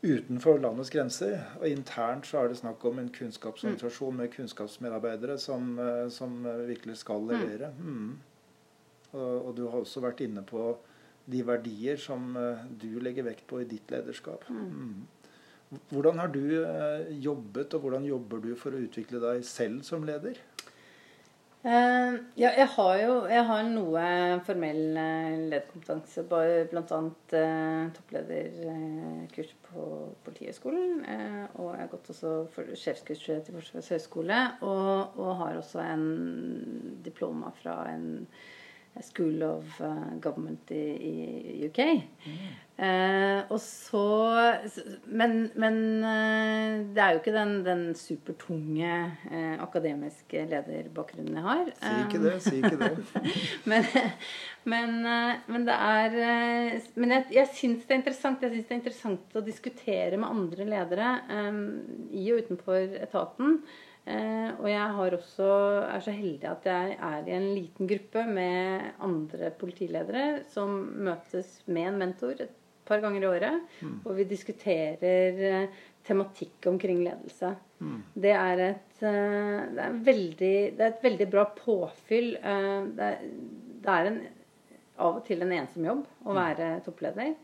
utenfor landets grenser. Og internt så er det snakk om en kunnskapsorganisasjon med kunnskapsmedarbeidere som, eh, som virkelig skal mm. levere. Mm. Og, og, du har også vært inne på de verdier som du legger vekt på i ditt lederskap. Mm. Hvordan har du jobbet, og hvordan jobber du for å utvikle deg selv som leder? Uh, ja, jeg har jo jeg har noe formell uh, lederkompetanse. Bl.a. Uh, topplederkurs på Politihøgskolen. Uh, og jeg har gått også for sjefskurs til Forsvarets høgskole. Og, og, har også en diploma fra en School of Government i, i UK. Mm. Eh, og så Men, men eh, det er jo ikke den, den supertunge eh, akademiske lederbakgrunnen jeg har. Si ikke det. Si ikke det. men, men, eh, men, det er eh, Men jeg, jeg syns det er interessant Jeg synes det er interessant å diskutere med andre ledere eh, i og utenfor etaten. Og jeg har også, er så heldig at jeg er i en liten gruppe med andre politiledere som møtes med en mentor. et par ganger i året. Mm. Og vi diskuterer eh, tematikk omkring ledelse. Mm. Det, er et, eh, det, er veldig, det, er et, veldig, bra påfyll. Eh, det er, det er en, av og til en ensom jobb å mm. være toppleder.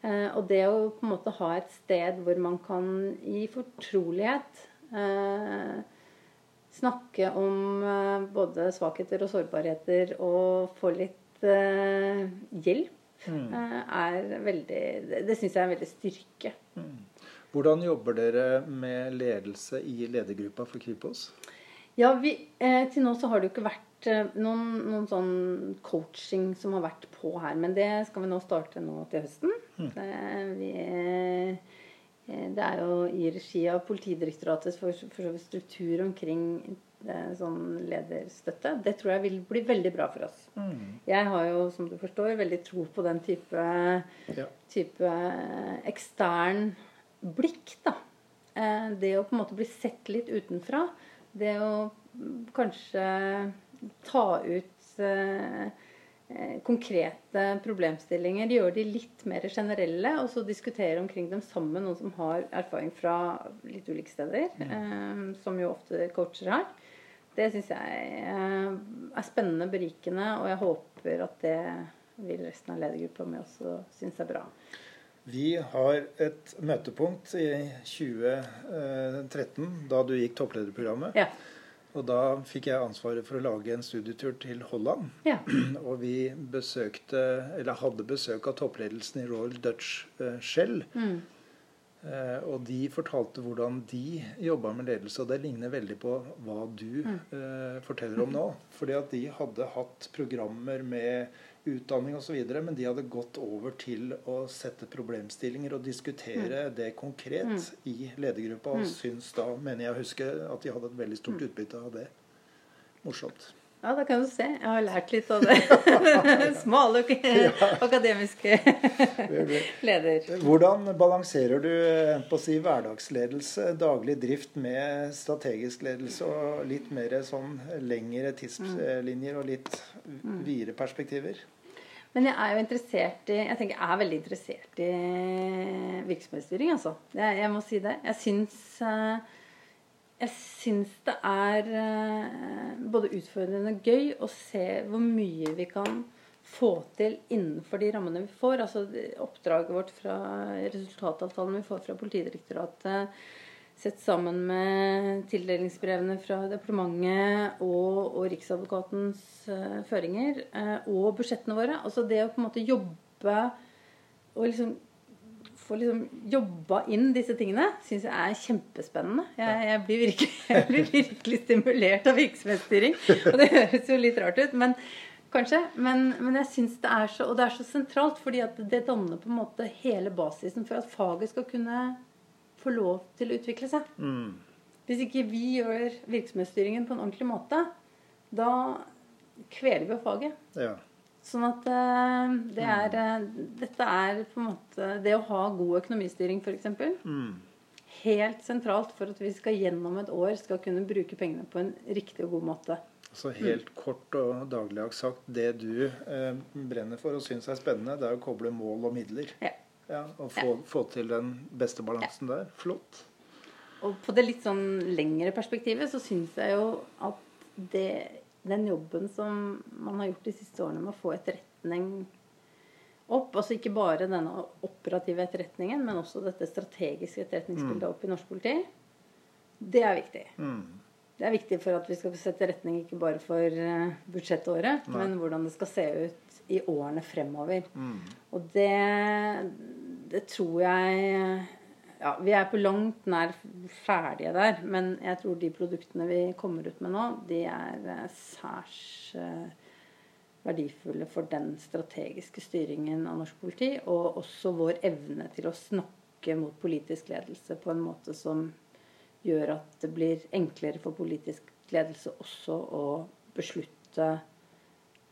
Og det å på en måte ha et sted hvor man kan i fortrolighet snakke om både svakheter og sårbarheter og få litt hjelp mm. Eh, er veldig Det, syns jeg er en veldig styrke. Mm. Hvordan jobber dere med ledelse i ledergruppa for Kripos? Ja, vi, eh, Til nå så har det jo ikke vært eh, noen, noen, sånn coaching som har vært på her. Men det skal vi nå starte nå til høsten. Mm. Det, vi, eh, det, er jo i regi av Politidirektoratet for, for struktur omkring sånn lederstøtte. Det tror jeg vil bli veldig bra for oss. Mm. Jeg har jo, som du forstår, veldig tro på den type, ja. type ekstern blikk, da. Eh, det å på en måte bli sett litt utenfra. Det å kanskje ta ut eh, konkrete problemstillinger, gjøre de litt mer generelle, og så diskutere omkring dem sammen, noen som har erfaring fra litt ulike steder. Mm. Eh, som jo ofte coacher har. Det syns jeg eh, er spennende, berikende, og jeg håper at det vil resten av ledergruppa mi også synes er bra. Vi har et møtepunkt i 2013, da du gikk topplederprogrammet. Ja. Og da fikk jeg ansvaret for å lage en studietur til Holland. Ja. Og vi besøkte, eller hadde besøk av toppledelsen i Royal Dutch eh, Shell. Mm. Eh, og de fortalte hvordan de jobba med ledelse, og det ligner veldig på hva du mm. eh, forteller om nå. Fordi at de hadde hatt programmer med utdanning osv., men de hadde gått over til å sette problemstillinger og diskutere mm. det konkret mm. i ledergruppa, og mm. syns da, mener jeg å huske, at de hadde et veldig stort mm. utbytte av det. Morsomt. Ja, da kan du se. Jeg har lært litt av det. Smale akademiske leder. Hvordan balanserer du på å si hverdagsledelse, daglig drift, med strategisk ledelse og litt mer sånn lengre tidslinjer og litt mm. videre perspektiver? Men jeg er jo interessert i Jeg tenker jeg er veldig interessert i virksomhetsstyring, altså. Jeg, jeg må si det. Jeg syns uh, jeg syns det er eh, både utfordrende og gøy å se hvor mye vi kan få til innenfor de rammene vi får. Altså oppdraget vårt fra resultatavtalen vi får fra Politidirektoratet, sett sammen med tildelingsbrevene fra departementet og, og Riksadvokatens uh, føringer, uh, og budsjettene våre. Altså det å på en måte jobbe og liksom få liksom jobba inn disse tingene, syns jeg er kjempespennende. Jeg, jeg, blir virkelig, jeg, blir virkelig, stimulert av virksomhetsstyring. Og det høres jo litt rart ut, men kanskje. Men, men jeg syns det er så Og det er så sentralt, fordi at det danner på en måte hele basisen for at faget skal kunne få lov til å utvikle seg. Mm. Hvis ikke vi gjør virksomhetsstyringen på en ordentlig måte, da kveler vi faget. Ja. Sånn at uh, det er, uh, dette er på en måte Det å ha god økonomistyring, f.eks. Mm. Helt sentralt for at vi skal gjennom et år skal kunne bruke pengene på en riktig og god måte. Så helt mm. kort og dagligdags sagt, det du eh, brenner for og syns er spennende, det er å koble mål og midler. Ja. ja og få, ja. få, til den beste balansen ja. der. Flott. Og på det litt sånn lengre perspektivet så syns jeg jo at det den jobben som man har gjort de siste årene med å få etterretning opp. Altså ikke bare denne operative etterretningen, men også dette strategiske etterretningsbildet opp i norsk politi. Det er viktig. Mm. Det er viktig for at vi skal sette retning ikke bare for eh, budsjettåret, Nei. men hvordan det skal se ut i årene fremover. Mm. Og det, det tror jeg Ja, vi er på langt nær ferdige der, men jeg tror de produktene vi kommer ut med nå, de er eh, særs eh, verdifulle for den strategiske styringen av norsk politi, og også vår evne til å snakke mot politisk ledelse på en måte som gjør at det blir enklere for politisk ledelse også å beslutte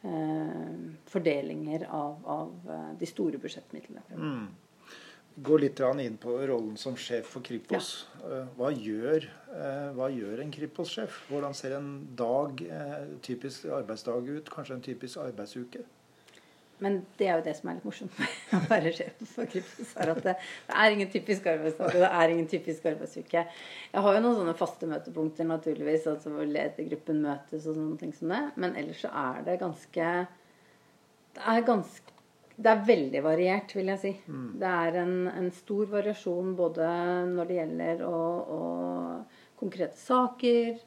eh, fordelinger av, av eh, de store budsjettmidlene. Mm. Gå litt inn på rollen som sjef for Kripos. Ja. Hva gjør, eh, hva gjør en Kripos-sjef? Hvordan ser en dag, eh, typisk arbeidsdag ut? Kanskje en typisk arbeidsuke? Men det er jo det som er litt morsomt med å være sjef for Kripos. er at det, det er ingen typisk arbeidsdag, og det er ingen typisk arbeidsuke. Jeg har jo noen sånne faste møtepunkter, naturligvis, altså hvor ledergruppen møtes og sånne ting som det. Men ellers så er det ganske Det er ganske det er veldig variert, vil jeg si. Det er en, en stor variasjon både når det gjelder å, å konkrete saker,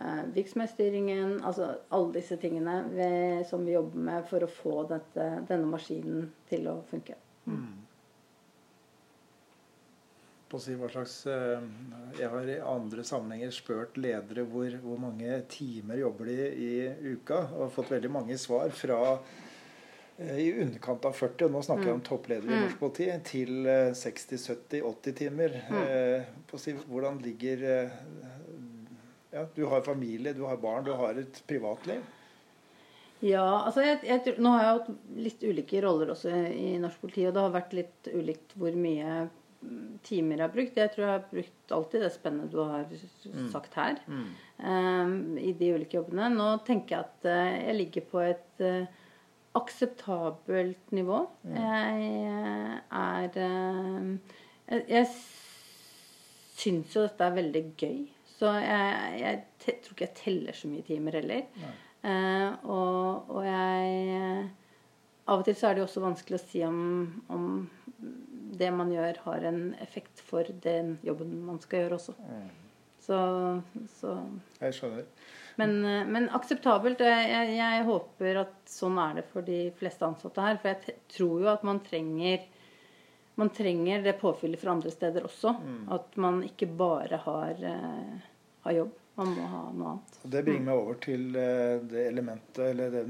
eh, virksomhetsstyringen Altså alle disse tingene vi, som vi jobber med for å få dette, denne maskinen til å funke. På å si slags, eh, jeg har i andre sammenhenger spurt ledere hvor, hvor mange timer jobber de i uka, og fått veldig mange svar fra i underkant av 40, og nå snakker jeg om toppledere i norsk politi, til eh, 60-70-80 timer. Mm. På å si, hvordan ligger eh, ja, Du har familie, du har barn, du har et privatliv. Ja, altså jeg, jeg, Nå har jeg hatt litt ulike roller også i norsk politi, og det har vært litt ulikt hvor mye mm, timer jeg har brukt. Jeg tror jeg har brukt alltid det spennet du har sagt her. eh, I de ulike jobbene. Nå tenker jeg at eh, jeg ligger på et eh, akseptabelt nivå. Jeg eh, er eh, Jeg, syns jo dette er veldig gøy. Så jeg, jeg tror ikke jeg teller så mye timer heller. Eh, og, og jeg Av og til så er det jo også vanskelig å si om, om det man gjør, har en effekt for den jobben man skal gjøre også. Så, så Jeg skjønner. Men, eh, men akseptabelt. eh, Jeg, jeg håper at sånn er det for de fleste ansatte her. For jeg tror jo at man trenger man trenger det påfyllet fra andre steder også. At man ikke bare har, uh, har jobb. Man må ha noe annet. Og Det bringer meg over til eh, det elementet, eller det,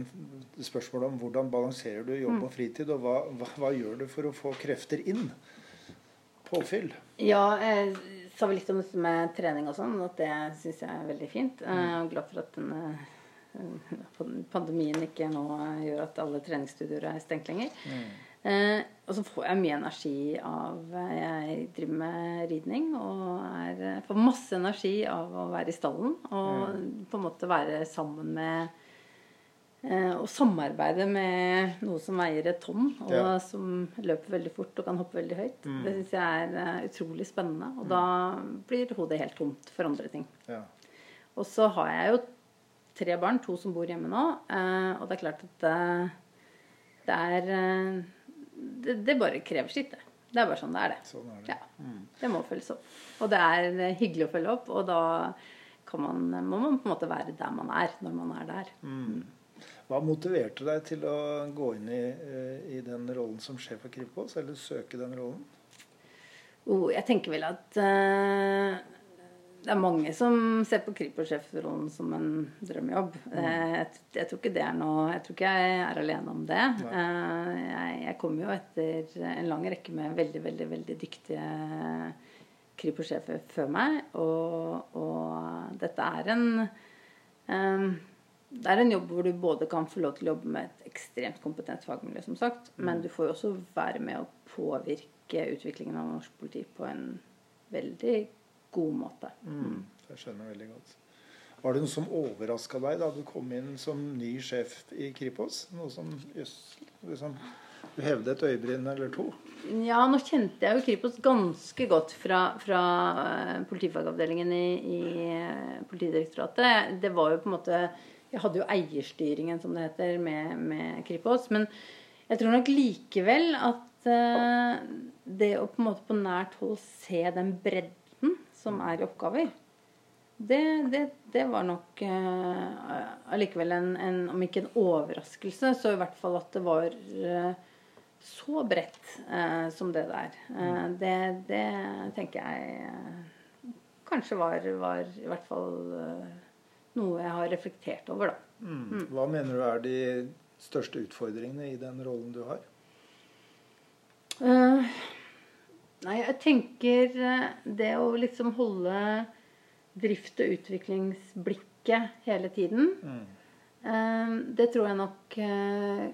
det spørsmålet om hvordan balanserer du jobb og fritid, og hva, hva, hva gjør du for å få krefter inn? Påfyll. Ja, jeg sa vi litt om dette med trening og sånn, at det syns jeg er veldig fint. Jeg er glad for at denne pandemien ikke nå gjør at alle treningsstudier er stengt lenger. Eh, og så får jeg mye energi av Jeg driver med ridning og er, får masse energi av å være i stallen og på en måte være sammen med og samarbeide med noe som veier et tonn, og Ja. som løper veldig fort og kan hoppe veldig høyt. Det syns jeg er eh, utrolig spennende. Og da blir hodet helt tomt for andre ting. Ja. Og så har jeg jo tre barn, to som bor hjemme nå. eh, Og det er klart at det, det er eh, det, det bare krever sitt, det. Det er bare sånn det er, det. Sånn er det. Ja, det må følges opp. Og det er eh, hyggelig å følge opp, og da kan man, må man på en måte være der man er, når man er der. Hva motiverte deg til å gå inn i, eh, i den rollen som sjef for Kripos, eller søke den rollen? Oh, jeg tenker vel at uh, det er mange som ser på Kripos-sjefrollen som en drømmejobb. Eh, jeg, jeg tror ikke det er noe Jeg tror ikke jeg er alene om det. Uh, jeg, jeg kom jo etter en lang rekke med veldig, veldig, veldig dyktige Kripos-sjefer før meg, og, og dette er en eh, det er en jobb hvor du både kan få lov til å jobbe med et ekstremt kompetent fagmiljø, som sagt, men du får jo også være med å påvirke utviklingen av norsk politi på en veldig god måte. Mm. Jeg skjønner veldig godt. Var det noe som overraska deg da du kom inn som ny sjef i Kripos? Noe som jøss, liksom, Du hevde et øyebryn eller to? Ja, nå kjente jeg jo Kripos ganske godt fra, fra eh, politifagavdelingen i, i eh, Politidirektoratet. Det var jo på en måte Jeg hadde jo eierstyringen, som det heter, med, med Kripos. Men Jeg tror nok likevel at uh, det å på på nært hold se den bredden som er i oppgaver, det, det, det var nok eh, allikevel en, en, om ikke en overraskelse, så i hvert fall at det var uh, så bredt eh, som det der. Eh, det, det, tenker jeg eh, kanskje var, var, i hvert fall noe jeg har reflektert over, da. Mm. Hva mener du er de største utfordringene i den rollen du har? nei, jeg tenker det å liksom holde drift- og utviklingsblikket hele tiden. Mm. Det tror jeg nok uh,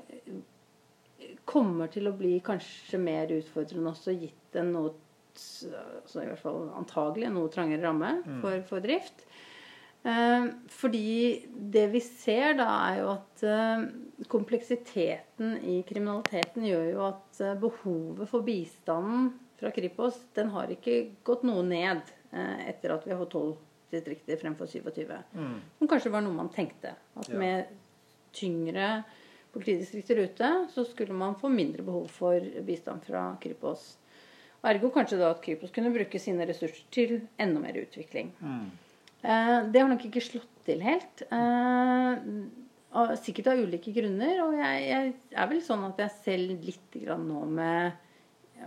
kommer til å bli kanskje mer utfordrende også, gitt en noe så i hvert fall antagelig noe trangere ramme mm. for, for, drift. Eh, fordi det vi ser da, er jo at kompleksiteten i kriminaliteten gjør jo at behovet for bistanden fra Kripos den har ikke gått noe ned etter at vi har tolv distrikter fremfor 27. Mm. Som kanskje var noe man tenkte. At ja. med tyngre politidistrikter ute, så skulle man få mindre behov for bistand fra Kripos. Ergo kanskje da at Kripos kunne bruke sine ressurser til enda mer utvikling. Mm. Eh, det har nok ikke slått til helt. Eh, sikkert av ulike grunner. Og jeg, jeg, er vel sånn at jeg selv litt nå med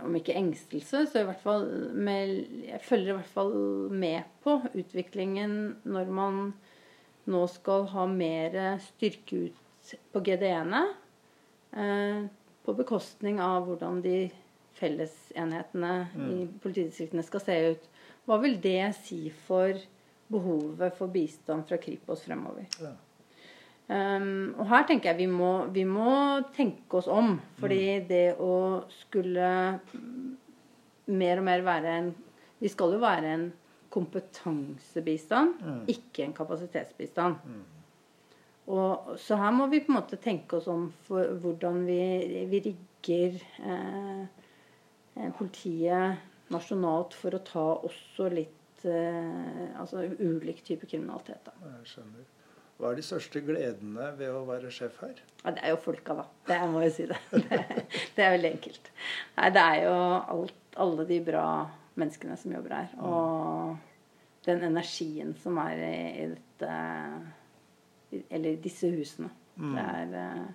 om ikke engstelse, så i hvert fall med, Jeg følger i hvert fall med på utviklingen når man nå skal ha mer styrke ut på GDE-ene. Eh, på bekostning av hvordan de fellesenhetene mm. i politidistriktene skal se ut. Hva vil det si for behovet for bistand fra Kripos fremover? Ja. Um, og her tenker jeg vi må, vi må tenke oss om. Fordi mm. det å skulle mer og mer være en Vi skal jo være en kompetansebistand, mm. ikke en kapasitetsbistand. Mm. Og, så her må vi på en måte tenke oss om for hvordan vi, vi rigger eh, eh politiet nasjonalt for å ta også litt eh, Altså ulik type kriminalitet. Da. Jeg skjønner. Hva er de største gledene ved å være sjef her? Ja, det er jo folka, da. Det må jeg si det. Det, det er veldig enkelt. Nei, det er jo alt, alle de bra menneskene som jobber her. Mm. Og den energien som er i, i dette Eller disse husene. Mm. Det er uh,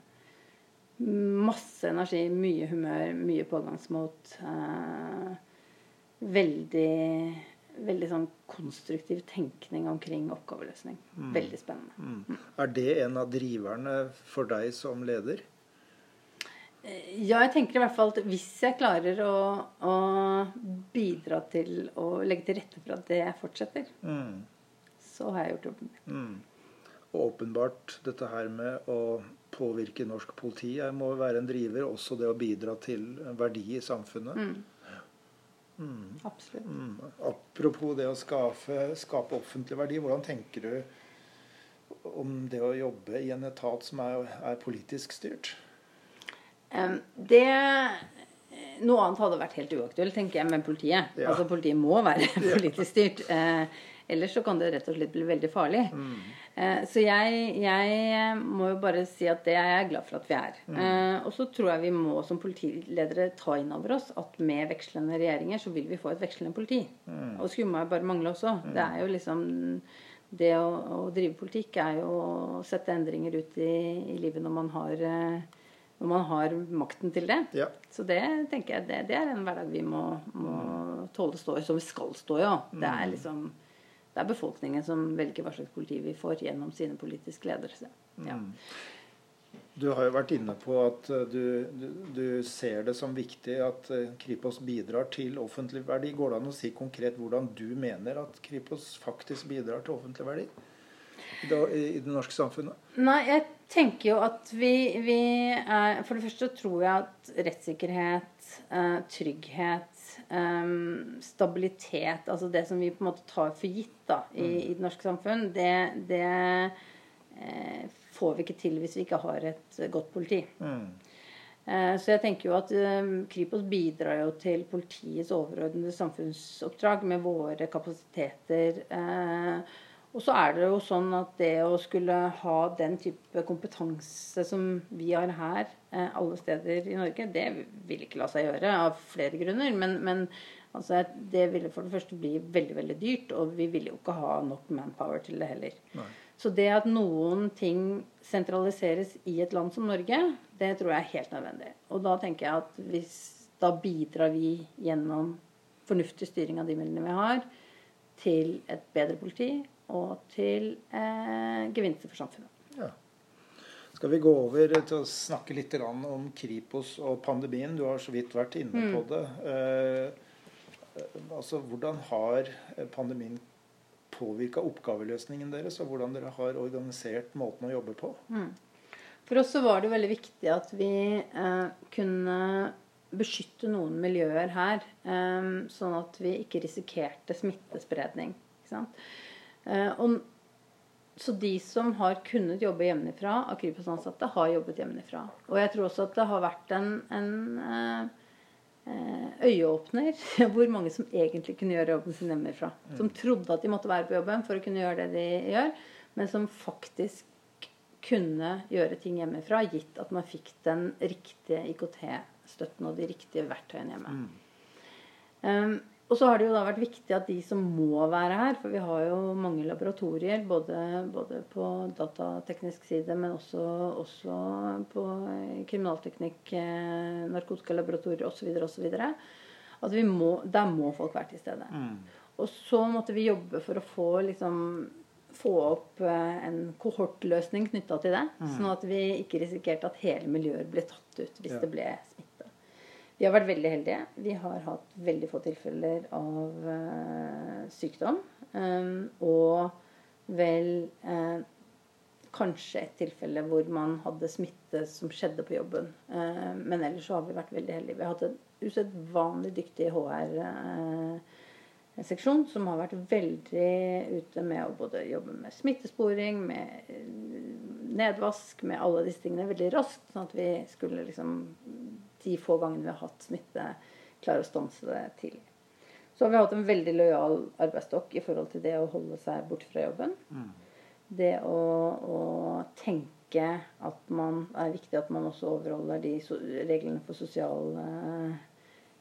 masse energi, mye humør, mye pågangsmot. Uh, veldig veldig sånn konstruktiv tenkning omkring oppgaveløsning. Mm. Veldig spennende. Mm. mm. Er det en av driverne for deg som leder? Eh, ja, jeg tenker i hvert fall at hvis jeg klarer å, å bidra til å legge til rette for at det fortsetter, mm. så har jeg gjort jobben min. Mm. Og åpenbart dette her med å påvirke norsk politi jeg må være en driver. Også det å bidra til verdi i samfunnet. Mm. Absolutt. Mm. Apropos det å skape, skape, offentlig verdi, hvordan tenker du om det å jobbe i en etat som er, er politisk styrt? Um, det Noe annet hadde vært helt uaktuelt, tenker jeg, med politiet. Ja. Altså Politiet må være politisk styrt. Uh, ellers så kan det rett og slett bli veldig farlig. Mm. Eh, så jeg, jeg, må jo bare si at det er jeg glad for at vi er. Mm. Eh, og så tror jeg vi må som politiledere ta inn over oss at med vekslende regjeringer så vil vi få et vekslende politi. Mm. Og skulle meg bare mangle også. Mm. Det er jo liksom Det å, å, drive politikk er jo å sette endringer ut i, i livet når man har eh, når man har makten til det. Ja. Så det tenker jeg det, det, er en hverdag vi må, må tåle å stå i, som vi skal stå i òg. Det er mm. liksom det er befolkningen som velger hva slags politi vi får gjennom sine politiske ledere. Ja. Mm. Du har jo vært inne på at eh, du, du, du, ser det som viktig at eh, Kripos bidrar til offentlig verdi. Går det an å si konkret hvordan du mener at Kripos faktisk bidrar til offentlig verdi i det, norske samfunnet? Nei, jeg tenker jo at vi, vi er For det første tror jeg at rettssikkerhet, eh, trygghet um, stabilitet, altså det som vi på en måte tar for gitt da, i, mm. i det norske samfunn, det, det eh, får vi ikke til hvis vi ikke har et godt politi. Mm. Eh, så jeg tenker jo at um, Kripos bidrar jo til politiets overordnede samfunnsoppdrag med våre kapasiteter. Eh, Og så er det jo sånn at det å skulle ha den type kompetanse som vi har her eh, alle steder i Norge, det vil ikke la seg gjøre av flere grunner. Men, men altså, det ville for det første bli veldig, veldig dyrt, og vi ville jo ikke ha nok manpower til det heller. Nei. Så det at noen ting sentraliseres i et land som Norge, det tror jeg er helt nødvendig. Og da tenker jeg at hvis da bidrar vi gjennom fornuftig styring av de midlene vi har, til et bedre politi og til eh, gevinster for samfunnet. Ja. Skal vi gå over til å snakke litt om Kripos og pandemien? Du har så vidt vært inne på det. Eh, altså, Hvordan har pandemien påvirka oppgaveløsningen deres, og hvordan dere har organisert måten å jobbe på? For oss så var det veldig viktig at vi eh, kunne beskytte noen miljøer her, eh, sånn at vi ikke risikerte smittespredning. Ikke sant? Eh, og, så de som har kunnet jobbe hjemmefra Kripos-ansatte, har jobbet hjemmefra. Og jeg tror også at det har vært en, en eh, eh, øyeåpner hvor mange som egentlig kunne gjøre jobben sin hjemmefra. Som trodde at de måtte være på jobben for å kunne gjøre det de gjør, men som faktisk kunne gjøre ting hjemmefra, gitt at man fikk den riktige IKT-støtten og de riktige verktøyene hjemme. Um, og så har det jo da vært viktig at de som må være her, for vi har jo mange laboratorier både, både på datateknisk side, men også, også på kriminalteknikk, eh, narkotikalaboratorier osv. osv. At vi må, der må folk være til stede. Og så måtte vi jobbe for å få liksom få opp eh, en kohortløsning knytta til det. Sånn at vi ikke risikerte at hele miljøet ble tatt ut hvis Ja. det ble smitte. Vi har vært veldig heldige. Vi har hatt veldig få tilfeller av eh, sykdom. Um, og vel eh, kanskje et tilfelle hvor man hadde smitte som skjedde på jobben. Eh, men ellers så har vi vært veldig heldige. Vi har hatt en usedvanlig dyktig HR-seksjon som har vært veldig ute med å både jobbe med smittesporing, med eh, nedvask, med alle disse tingene veldig raskt. Sånn at vi skulle liksom de få gangene vi har hatt smitte, klare å stanse det tidlig. Så har vi hatt en veldig lojal arbeidsstokk i forhold til det å holde seg borte fra jobben. Det å, å tenke at man er viktig at man også overholder de so reglene for sosial eh,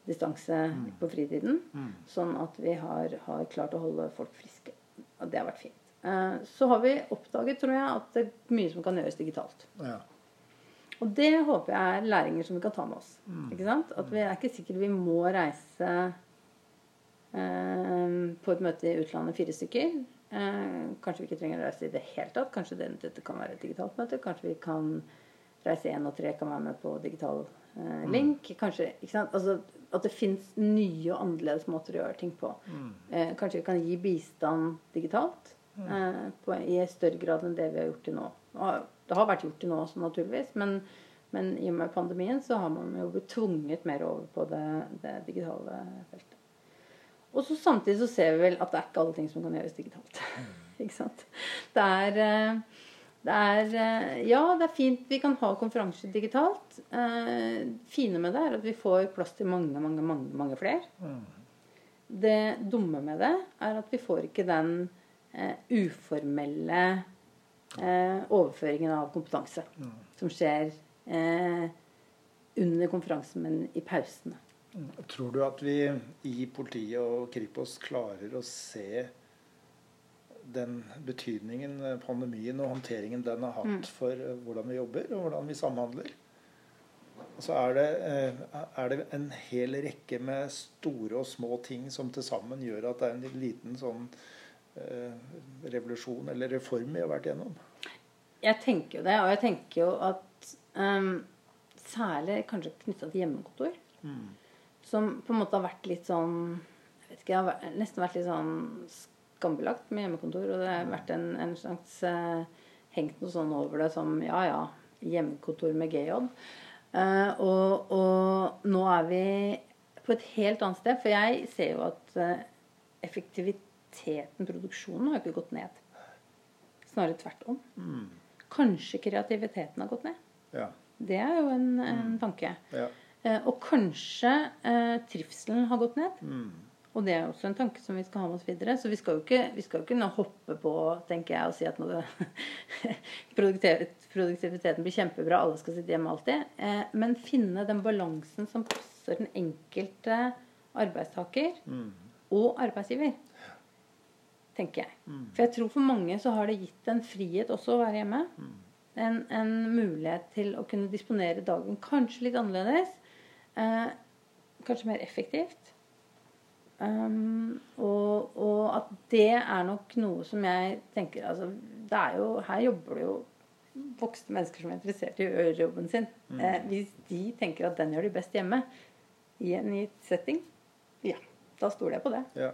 distanse på fritiden. Sånn at vi har, har klart å holde folk friske. Og det har vært fint. Eh, så har vi oppdaget, tror jeg, at det er mye som kan gjøres digitalt. Ja. Og det håper jeg er læringer som vi kan ta med oss. Ikke sant? At vi er ikke sikkert vi må reise eh, på et møte i utlandet fire stykker. Eh, kanskje vi ikke trenger å reise i det hele tatt. Kanskje det, dette kan være et digitalt møte. Kanskje vi kan reise én og tre kan være med på digital eh, link. Kanskje, ikke sant? Altså, at det fins nye og annerledes måter å gjøre ting på. Eh, kanskje vi kan gi bistand digitalt eh, på, i større grad enn det vi har gjort til nå. Og Det har vært gjort til nå også, naturligvis, men, men i og med pandemien så har man jo blitt tvunget mer over på det, det digitale feltet. Og så samtidig så ser vi vel at det er ikke alle ting som kan gjøres digitalt. ikke sant? Det er, eh, det er eh, Ja, det er fint vi kan ha konferanser digitalt. Eh, fine med det er at vi får plass til mange, mange, mange, mange flere. Det dumme med det er at vi får ikke den eh, uformelle overføringen av kompetanse som skjer eh, under konferansen, men i pausene. Tror du at vi i politiet og Kripos klarer å se den betydningen eh, pandemien og håndteringen den har hatt for eh, hvordan vi jobber og hvordan vi samhandler? Så er det, eh, er det en hel rekke med store og små ting som til sammen gjør at det er en liten sånn eh, revolusjon eller reform vi har vært gjennom. Jeg tenker jo det, og jeg tenker jo at um, særlig kanskje knytta til hjemmekontor, som på en måte har vært litt sånn jeg vet ikke, har nesten vært litt sånn skambelagt med hjemmekontor. Og det har vært en, en slags uh, hengt noe sånn over det som ja ja, hjemmekontor med GJ. Uh, og, og nå er vi på et helt annet sted. For jeg ser jo at eh, effektiviteten, produksjonen, har ikke gått ned. Snarere tvert om. Kanskje kreativiteten har gått ned. Ja. Det er jo en, en tanke. ja. Eh, og kanskje eh, trivselen har gått ned. Og det er også en tanke som vi skal ha med oss videre. Så vi skal jo ikke, vi skal jo ikke hoppe på tenker jeg, og si at nå produktiviteten blir kjempebra, alle skal sitte hjemme alltid. Eh, men finne den balansen som passer den enkelte arbeidstaker mm. og arbeidsgiver. Tenker jeg. Mm. For jeg tror for mange så har det gitt en frihet også å være hjemme. Mm. En, en, mulighet til å kunne disponere dagen kanskje litt annerledes. Eh, kanskje mer effektivt. Um, og, og, at det er nok noe som jeg tenker altså, det er jo, Her jobber det jo voksne mennesker som er interessert i å gjøre jobben sin. Mm. Eh, hvis de tenker at den gjør de best hjemme i en gitt setting, ja, da stoler jeg på det. Ja.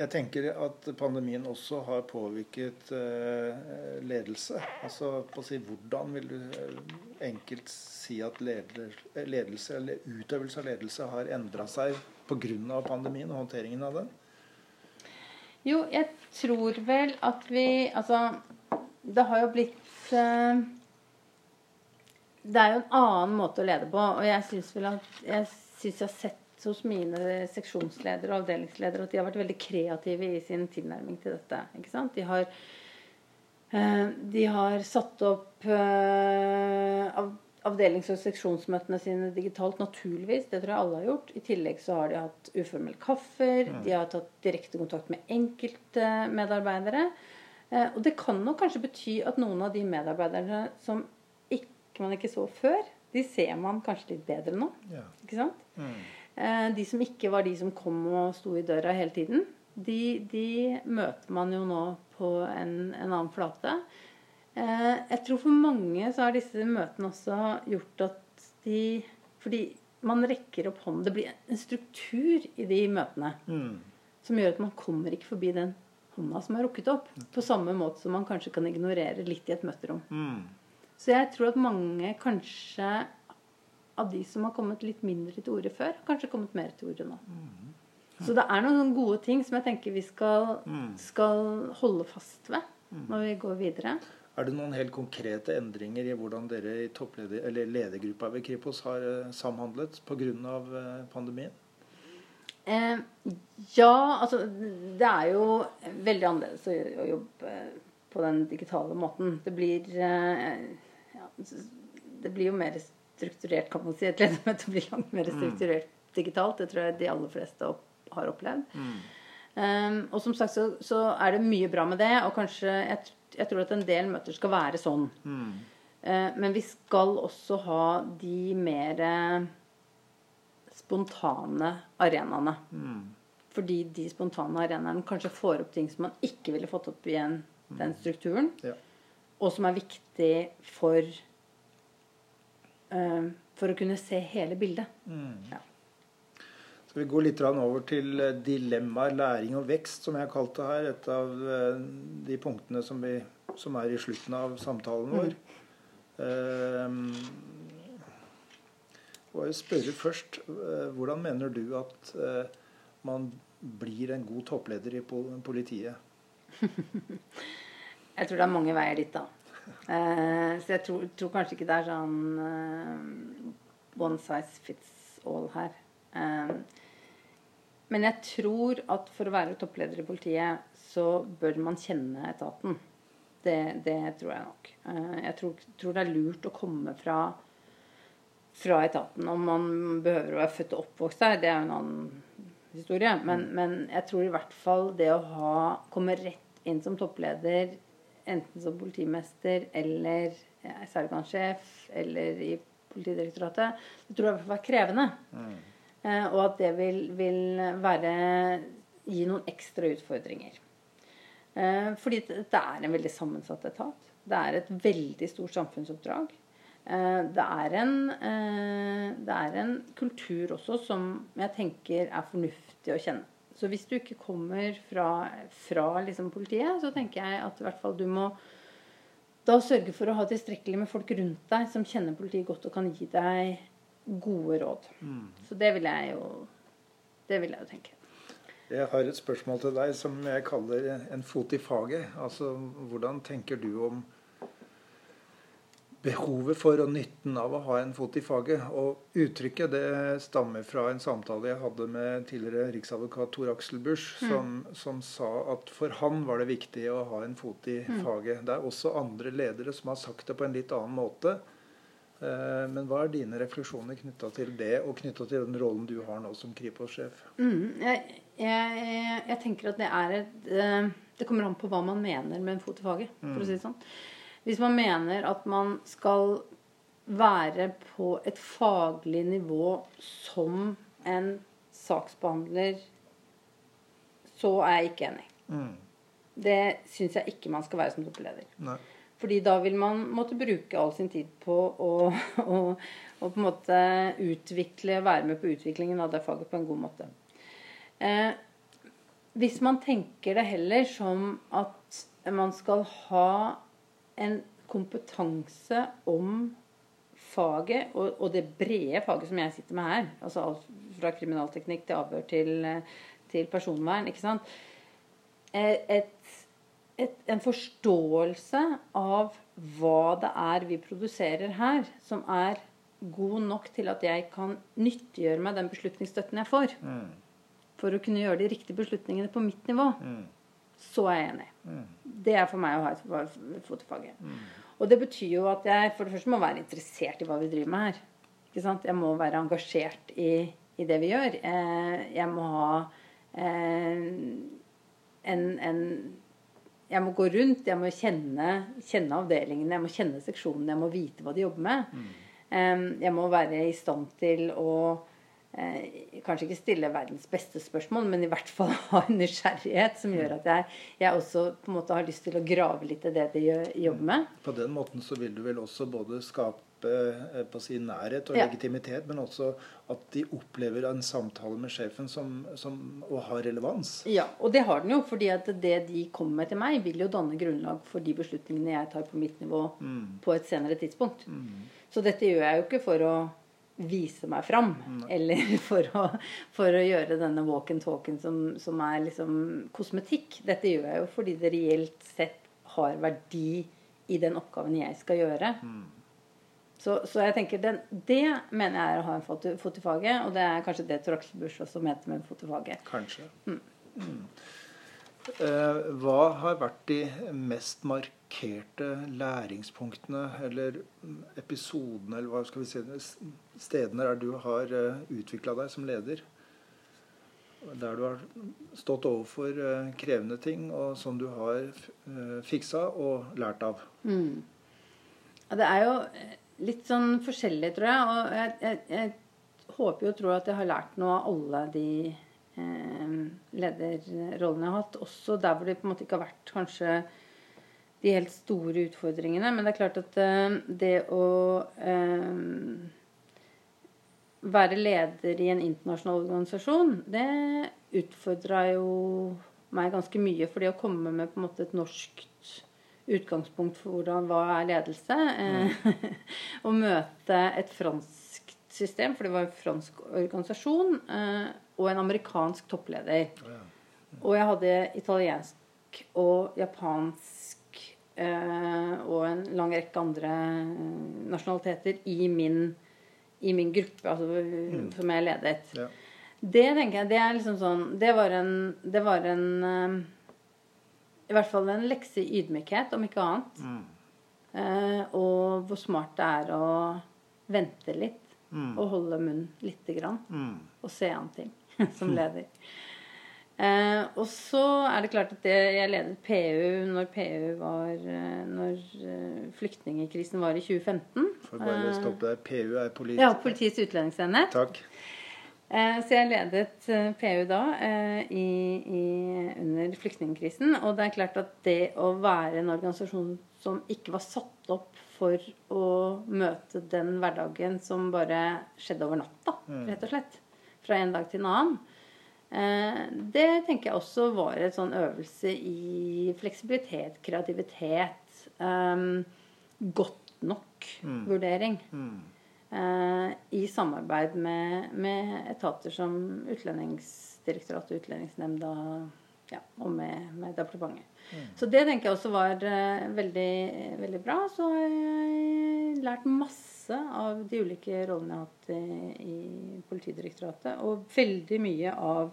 Jeg tenker at pandemien også har påvirket eh, ledelse. Altså på å si Hvordan vil du uh, enkelt si at leder, ledelse eller utøvelse av ledelse har endra seg pga. pandemien og håndteringen av den? Jo, jeg tror vel at vi Altså, det har jo blitt eh, Det er jo en annen måte å lede på, og jeg syns vel at jeg syns jeg har sett hos mine seksjonsledere og avdelingsledere at de har vært veldig kreative i sin tilnærming til dette. ikke sant? De har, eh, de har satt opp eh, avdelings- og seksjonsmøtene sine digitalt, naturligvis. Det tror jeg alle har gjort. I tillegg så har de hatt uformelle kaffer. Mm. De har tatt direkte kontakt med enkeltmedarbeidere. Eh, og det kan nok kanskje bety at noen av de medarbeiderne som ikke, man ikke så før, de ser man kanskje litt bedre nå. Ja. Ikke sant? Mm. Eh, de som ikke var de som kom og sto i døra hele tiden, de, de møter man jo nå på en, en, annen flate. Eh, jeg tror for mange så har disse møtene også gjort at de Fordi man rekker opp hånden. Det blir en struktur i de møtene mm. som gjør at man kommer ikke forbi den hånda som er rukket opp. På samme måte som man kanskje kan ignorere litt i et møterom. Mm. Så jeg tror at mange kanskje av de som har kommet litt mindre til orde før, kanskje kommet mer til orde nå. Mm. Så det er noen gode ting som jeg tenker vi skal, mm. skal holde fast ved mm. når vi går videre. Er det noen helt konkrete endringer i hvordan dere i toppleder, eller ledergruppa ved Kripos har eh, samhandlet pga. Eh, pandemien? Eh, ja, altså Det er jo veldig annerledes å, å jobbe på den digitale måten. Det blir eh, ja, Det blir jo mer strukturert, kan man si. Et ledermøte blir langt mer mm. strukturert mm. digitalt. Det tror jeg de aller fleste opp, har opplevd. Mm. Um, og som sagt så, så, er det mye bra med det, og kanskje jeg, jeg tror at en del møter skal være sånn. Mm. Uh, men vi skal også ha de mer spontane arenaene. Mm. Fordi de spontane arenaene kanskje får opp ting som man ikke ville fått opp igjen den strukturen. Ja. Og som er viktig for for å kunne se hele bildet. Mm. Ja. Skal vi gå litt over til eh, dilemmaer, læring og vekst, som jeg har kalt det her. Et av eh, de punktene som, vi, som er i slutten av samtalen vår. Mm. og jeg spørre først, Hvordan mener du at man blir en god toppleder i politiet? jeg tror det er mange veier dit, da. Eh, så jeg tror, tror, kanskje ikke det er sånn uh, one size fits all her. Um, men jeg tror at for å være toppleder i politiet, så bør man kjenne etaten. Det, det tror jeg nok. Jeg tror, tror, det er lurt å komme fra, fra etaten. Om man behøver å være født og oppvokst der, det er jo en annen historie. Men, mm. men jeg tror i hvert fall det å ha, komme rett inn som toppleder enten som politimester eller ja, sergeantsjef eller i Politidirektoratet, det tror jeg var krevende. Mm. Eh, og at det vil, vil, være gi noen ekstra utfordringer. Eh, fordi det er en veldig sammensatt etat. Det er et veldig stort samfunnsoppdrag. Eh, det, er en, eh, det er en kultur også som jeg tenker er fornuftig å kjenne. Så hvis du ikke kommer fra, fra liksom politiet, så tenker jeg at i hvert fall du må da sørge for å ha tilstrekkelig med folk rundt deg som kjenner politiet godt og kan gi deg gode råd. Mm. Så det vil jeg jo det vil jeg jo tenke. Jeg har et spørsmål til deg som jeg kaller en fot i faget. Altså, Hvordan tenker du om behovet for og nytten av å ha en fot i faget. Og uttrykket det stammer fra en samtale jeg hadde med tidligere riksadvokat Tor Aksel Busch, mm. som, som, sa at for han var det viktig å ha en fot i mm. faget. Det er også andre ledere som har sagt det på en litt annen måte. Eh, men hva er dine refleksjoner knytta til det, og knytta til den rollen du har nå som Kripos-sjef? Mm, jeg, jeg, jeg, tenker at det er et eh, Det kommer an på hva man mener med en fot i faget, for å si det sånn. Hvis man mener at man skal være på et faglig nivå som en saksbehandler, så er jeg ikke enig. Mm. Det syns jeg ikke man skal være som toppleder. Fordi da vil man måtte bruke all sin tid på å, å, å, på en måte utvikle, være med på utviklingen av det faget på en god måte. Eh, hvis man tenker det heller som at man skal ha en kompetanse om faget, og, og, det brede faget som jeg sitter med her, altså alt fra kriminalteknikk til avhør til, til personvern, ikke sant eh, et, et, En forståelse av hva det er vi produserer her, som er god nok til at jeg kan nyttiggjøre meg den beslutningsstøtten jeg får. Mm. For å kunne gjøre de riktige beslutningene på mitt nivå. Mm så er jeg enig. Mm. Det er for meg å ha et fotofag. Mm. Og det betyr jo at jeg for det første må være interessert i hva vi driver med her. Ikke sant? Jeg må være engasjert i, i det vi gjør. Eh, jeg må ha eh, en, en, Jeg må gå rundt, jeg må kjenne, kjenne avdelingene, jeg må kjenne seksjonene, jeg må vite hva de jobber med. Mm. Eh, jeg må være i stand til å eh, kanskje ikke stille verdens beste spørsmål, men i hvert fall ha en nysgjerrighet som gjør at jeg, jeg, også på en måte har lyst til å grave litt i det de jobber med. På den måten så vil du vel også både skape eh, på sin nærhet og ja. legitimitet, men også at de opplever en samtale med sjefen som, som og har relevans. Ja, og det har den jo. fordi at det de kommer med til meg, vil jo danne grunnlag for de beslutningene jeg tar på mitt nivå mm. på et senere tidspunkt. Mm. Så dette gjør jeg jo ikke for å vise meg fram. Mm. Eller for å, for å, gjøre denne walk and talken som, som, er liksom kosmetikk. Dette gjør jeg jo fordi det reelt sett har verdi i den oppgaven jeg skal gjøre. Mm. Så, så, jeg tenker den, det mener jeg er å ha en fot, fot i faget. Og det er kanskje det Tor også mente med fot i faget. Kanskje. Mm. Mm. Eh, hva har vært de mest markerte læringspunktene eller episodene, eller hva skal vi si, stedene der du har eh, utvikla deg som leder? Der du har stått overfor eh, krevende ting, og som du har fiksa og lært av? Mm. Det er jo litt sånn forskjellig, tror jeg. Og jeg, jeg, jeg håper jo og tror at jeg har lært noe av alle de lederrollene jeg har hatt. Også der hvor det på en måte ikke har vært kanskje de helt store utfordringene. Men det er klart at eh, det å eh, være leder i en internasjonal organisasjon, det utfordra jo meg ganske mye. For det å komme med på en måte et norsk utgangspunkt for hvordan, hva er ledelse, mm. og møte et fransk system, for det var en fransk organisasjon, og en amerikansk toppleder. Og jeg hadde italiensk og japansk eh, og en lang rekke andre eh, nasjonaliteter i min, i min gruppe, altså, mm. som jeg ledet. Ja. Det tenker jeg, det er liksom sånn Det var en, det var en eh, I hvert fall en lekse i ydmykhet, om ikke annet. Mm. Eh, og hvor smart det er å vente litt. Mm. Og holde munn lite grann. Mm. Og se an ting. som leder. Eh, og så er det klart at det, jeg ledet PU når PU var eh, Når eh, flyktningkrisen var i 2015. For bare stoppe der. PU er politi ja, Politiets utlendingsenhet. Takk. Eh, så jeg ledet eh, PU da eh, i, i, under flyktningkrisen. Og det er klart at det å være en organisasjon som ikke var satt opp for å møte den hverdagen som bare skjedde over natta, mm. rett og slett fra en dag til en annen. Eh, det tenker jeg også var en sånn øvelse i fleksibilitet, kreativitet, um, godt nok-vurdering. Mm. Mm. Uh, I samarbeid med, med, etater som Utlendingsdirektoratet Utlendingsnemnda ja, og med, med departementet. Mm. Så det tenker jeg også var uh, veldig, veldig bra. Så har jeg lært masse av de ulike rollene jeg har hatt i, i Politidirektoratet. Og veldig mye av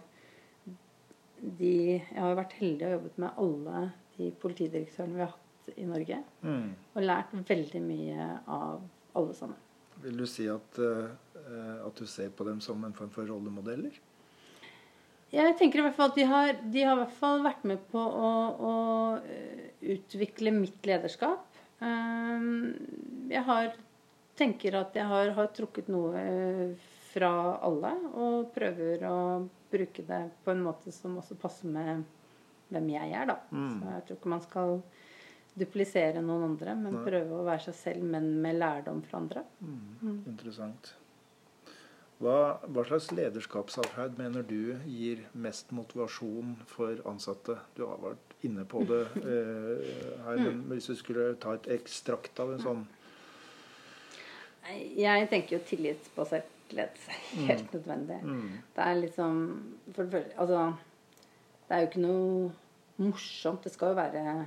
de Jeg har vært heldig og jobbet med alle de politidirektørene vi har hatt i Norge. Mm. Og lært veldig mye av alle sammen. Vil du si at, uh, at du ser på dem som en form for rollemodeller? Jeg tenker i hvert fall at de har, de har i hvert fall vært med på å, å utvikle mitt lederskap. Um, jeg har, tenker at jeg har, har trukket noe fra alle, og prøver å bruke det på en måte som også passer med hvem jeg er, da. Mm. Så jeg tror ikke man skal duplisere noen andre, men prøve å være seg selv, men med lærdom fra andre. Mm. Interessant. Hva, hva slags lederskapsarbeid mener du gir mest motivasjon for ansatte? Du har vært inne på det eh, her, men hvis du skulle ta et ekstrakt av en sånn Jeg tenker jo tillitsbasert ledelse. Helt nødvendig. mm. Det er liksom for Altså, det er jo ikke noe morsomt. Det skal jo være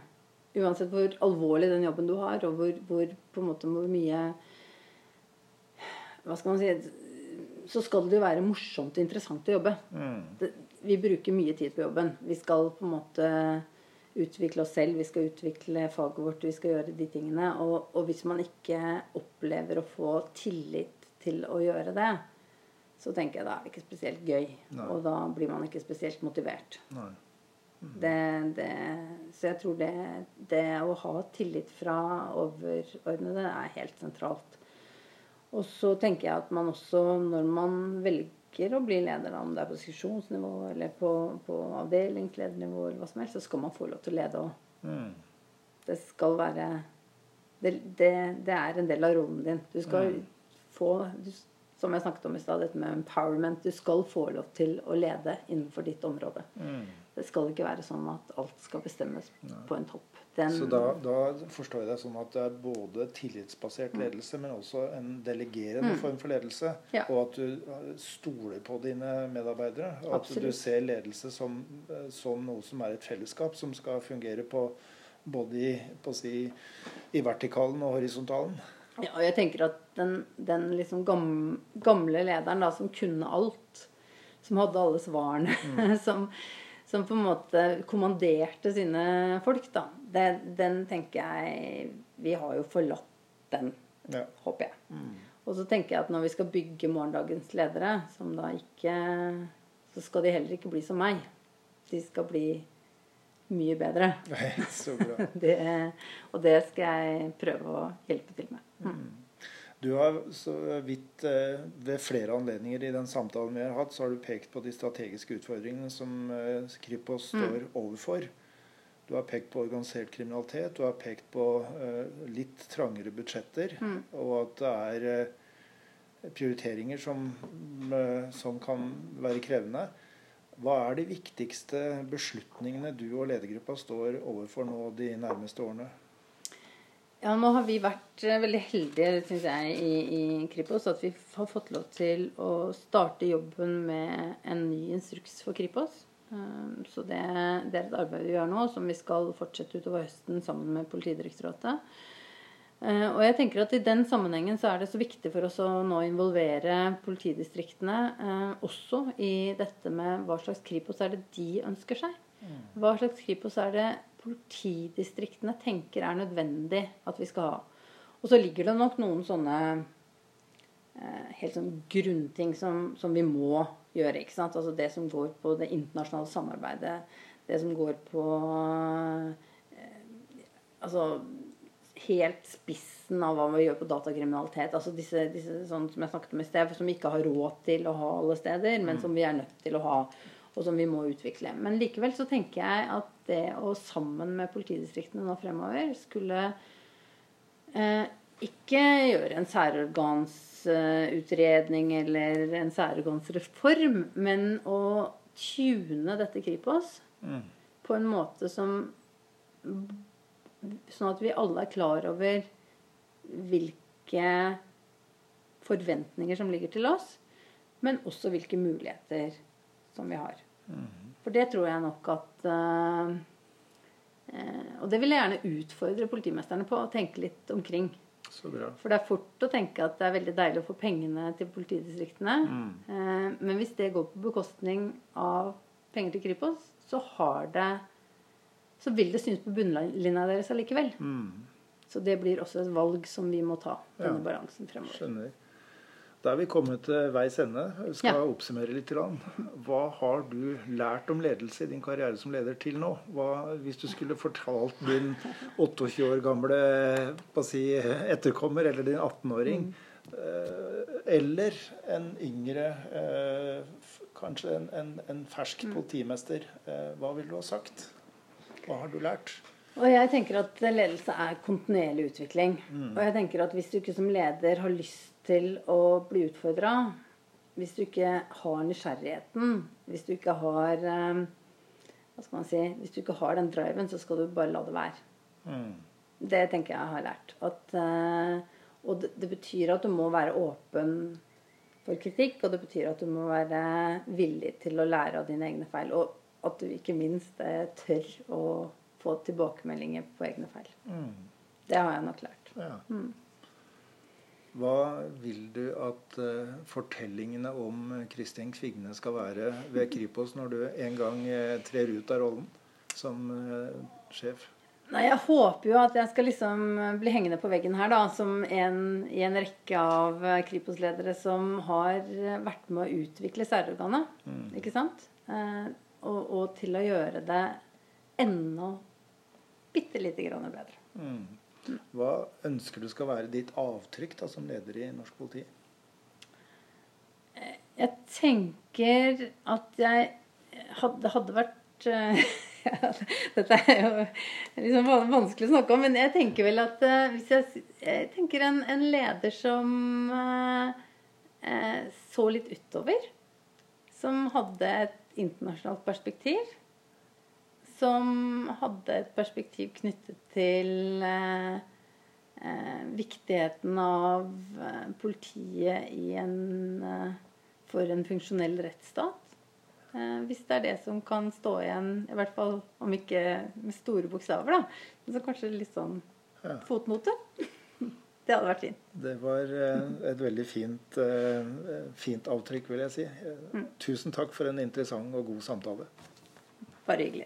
Uansett hvor alvorlig den jobben du har, og hvor, hvor på en måte hvor mye Hva skal man si Så skal det jo være morsomt og interessant å jobbe. Mm. Det, vi bruker mye tid på jobben. Vi skal på en måte utvikle oss selv, vi skal utvikle faget vårt, vi skal gjøre de tingene. Og, og hvis man ikke opplever å få tillit til å gjøre det, så tenker jeg da er det ikke spesielt gøy. Nei. Og da blir man ikke spesielt motivert. Nei. Det, det, så jeg tror det, det å ha tillit fra overordnede er helt sentralt. Og så tenker jeg at man også, når man velger å bli leder, om det er på seksjonsnivå eller på, på avdelingsledernivå, eller hva som helst, så skal man få lov til å lede òg. Mm. Det skal være det, det, det er en del av rollen din. Du skal få du, Som jeg snakket om i stad, dette med empowerment. Du skal få lov til å lede innenfor ditt område. Mm. Det skal ikke være sånn at alt skal bestemmes på en topp. Den, Så da, da forstår jeg det sånn at det er både tillitsbasert ledelse, men også en delegerende form for ledelse. Mm. Ja. Og at du stoler på dine medarbeidere. Og at du ser ledelse som, eh, som noe som er et fellesskap, som skal fungere på både i, si, i vertikalen og horisontalen. Ja, og jeg tenker at den, den liksom gam, gamle lederen da, som kunne alt, som hadde alle svarene, som, som på en måte kommanderte sine folk, da, det, den tenker jeg Vi har jo forlatt den, Ja. håper jeg. Og så tenker jeg at når vi skal bygge morgendagens ledere, som da ikke Så skal de heller ikke bli som meg. De skal bli mye bedre. Nei, Så bra. Det, og det skal jeg prøve å hjelpe til med. Mm. Du har så vidt eh, ved flere anledninger i den samtalen vi har hatt, så har du pekt på de strategiske utfordringene som eh, Kripos står overfor. Du har pekt på organisert kriminalitet, du har pekt på eh, litt trangere budsjetter, og at det er eh, prioriteringer som, eh, som kan være krevende. Hva er de viktigste beslutningene du og ledergruppa står overfor nå de nærmeste årene? Ja, nå har vi vært veldig heldige, synes jeg, i, i Kripos. At vi har fått lov til å starte jobben med en ny instruks for Kripos. Um, Så det, det er et arbeid vi gjør nå, som vi skal fortsette utover høsten sammen med Politidirektoratet. Eh, Og jeg tenker at I den sammenhengen så er det så viktig for oss å nå involvere politidistriktene eh, også i dette med hva slags Kripos er det de ønsker seg. Hva slags Kripos er det politidistriktene tenker er nødvendig at vi skal ha. Og så ligger det nok noen sånne eh, helt sånn grunnting som, som vi må gjøre. ikke sant? Altså Det som går på det internasjonale samarbeidet. Det som går på eh, Altså helt spissen av hva vi gjør på datakriminalitet. Altså disse, disse sånn som jeg snakket om i sted, som vi ikke har råd til å ha alle steder, men som vi er nødt til å ha, og som vi må utvikle. Men likevel så tenker jeg at det å sammen med politidistriktene nå fremover skulle eh, ikke gjøre en særorgansutredning eller en særorgansreform, men å tune dette Kripos på en måte som Sånn at vi alle er klar over hvilke forventninger som ligger til oss, men også hvilke muligheter som vi har. For det tror jeg nok at eh, Og det vil jeg gjerne utfordre politimesterne på å tenke litt omkring. For det er fort å tenke at det er veldig deilig å få pengene til politidistriktene. Mm. Eh, men hvis det går på bekostning av penger til Kripos, så har det så vil det synes på bunnlinja deres allikevel. Mm. Så det blir også et valg som vi må ta, denne ja. balansen fremover. Skjønner. Da er vi kommet til veis ende. Vi skal ja. oppsummere litt. Hva har du lært om ledelse i din karriere som leder til nå? Hva, hvis du skulle fortalt din 28 år gamle si, etterkommer, eller din 18-åring, mm. Eh, eller en yngre, eh, kanskje en, en, en fersk mm. politimester, eh, hva ville du ha sagt? Hva har du lært? Og jeg tenker at ledelse er kontinuerlig utvikling. Mm. Og jeg tenker at hvis du ikke som leder har lyst til å bli utfordra, hvis du ikke har nysgjerrigheten, hvis du ikke har eh, Hva skal man si Hvis du ikke har den driven, så skal du bare la det være. Mm. Det tenker jeg har lært. At, eh, og det, betyr at du må være åpen for kritikk, og det betyr at du må være villig til å lære av dine egne feil. Og at du ikke minst eh, tør å få tilbakemeldinger på egne feil. Mm. Det har jeg nok lært. Ja. Mm. Hva vil du at uh, fortellingene om Kristin Kvigne skal være ved Kripos når du en gang uh, trer ut av rollen som uh, sjef? Nei, Jeg håper jo at jeg skal liksom bli hengende på veggen her da, som en i en rekke av Kripos-ledere som har vært med å utvikle særorganet. Mm. Ikke sant? Og, og, til å gjøre det enda bitte lite grann bedre. Mm. Hva ønsker du skal være ditt avtrykk da, som leder i norsk politi? Jeg tenker at jeg hadde, hadde vært Dette er jo liksom vanskelig å snakke om, men jeg tenker vel at uh, hvis jeg, jeg tenker en, en, leder som eh, så litt utover, som hadde et internasjonalt perspektiv som hadde et perspektiv knyttet til eh, eh, viktigheten av eh, politiet en, eh, for en funksjonell rettsstat. Eh, hvis det er det som kan stå igjen, i hvert fall om ikke med store bokstaver, da. Men så kanskje litt sånn ja. fotnote. Det hadde vært fint. Det var et veldig fint, fint avtrykk, vil jeg si. Mm. Tusen takk for en interessant og god samtale. Bare hyggelig.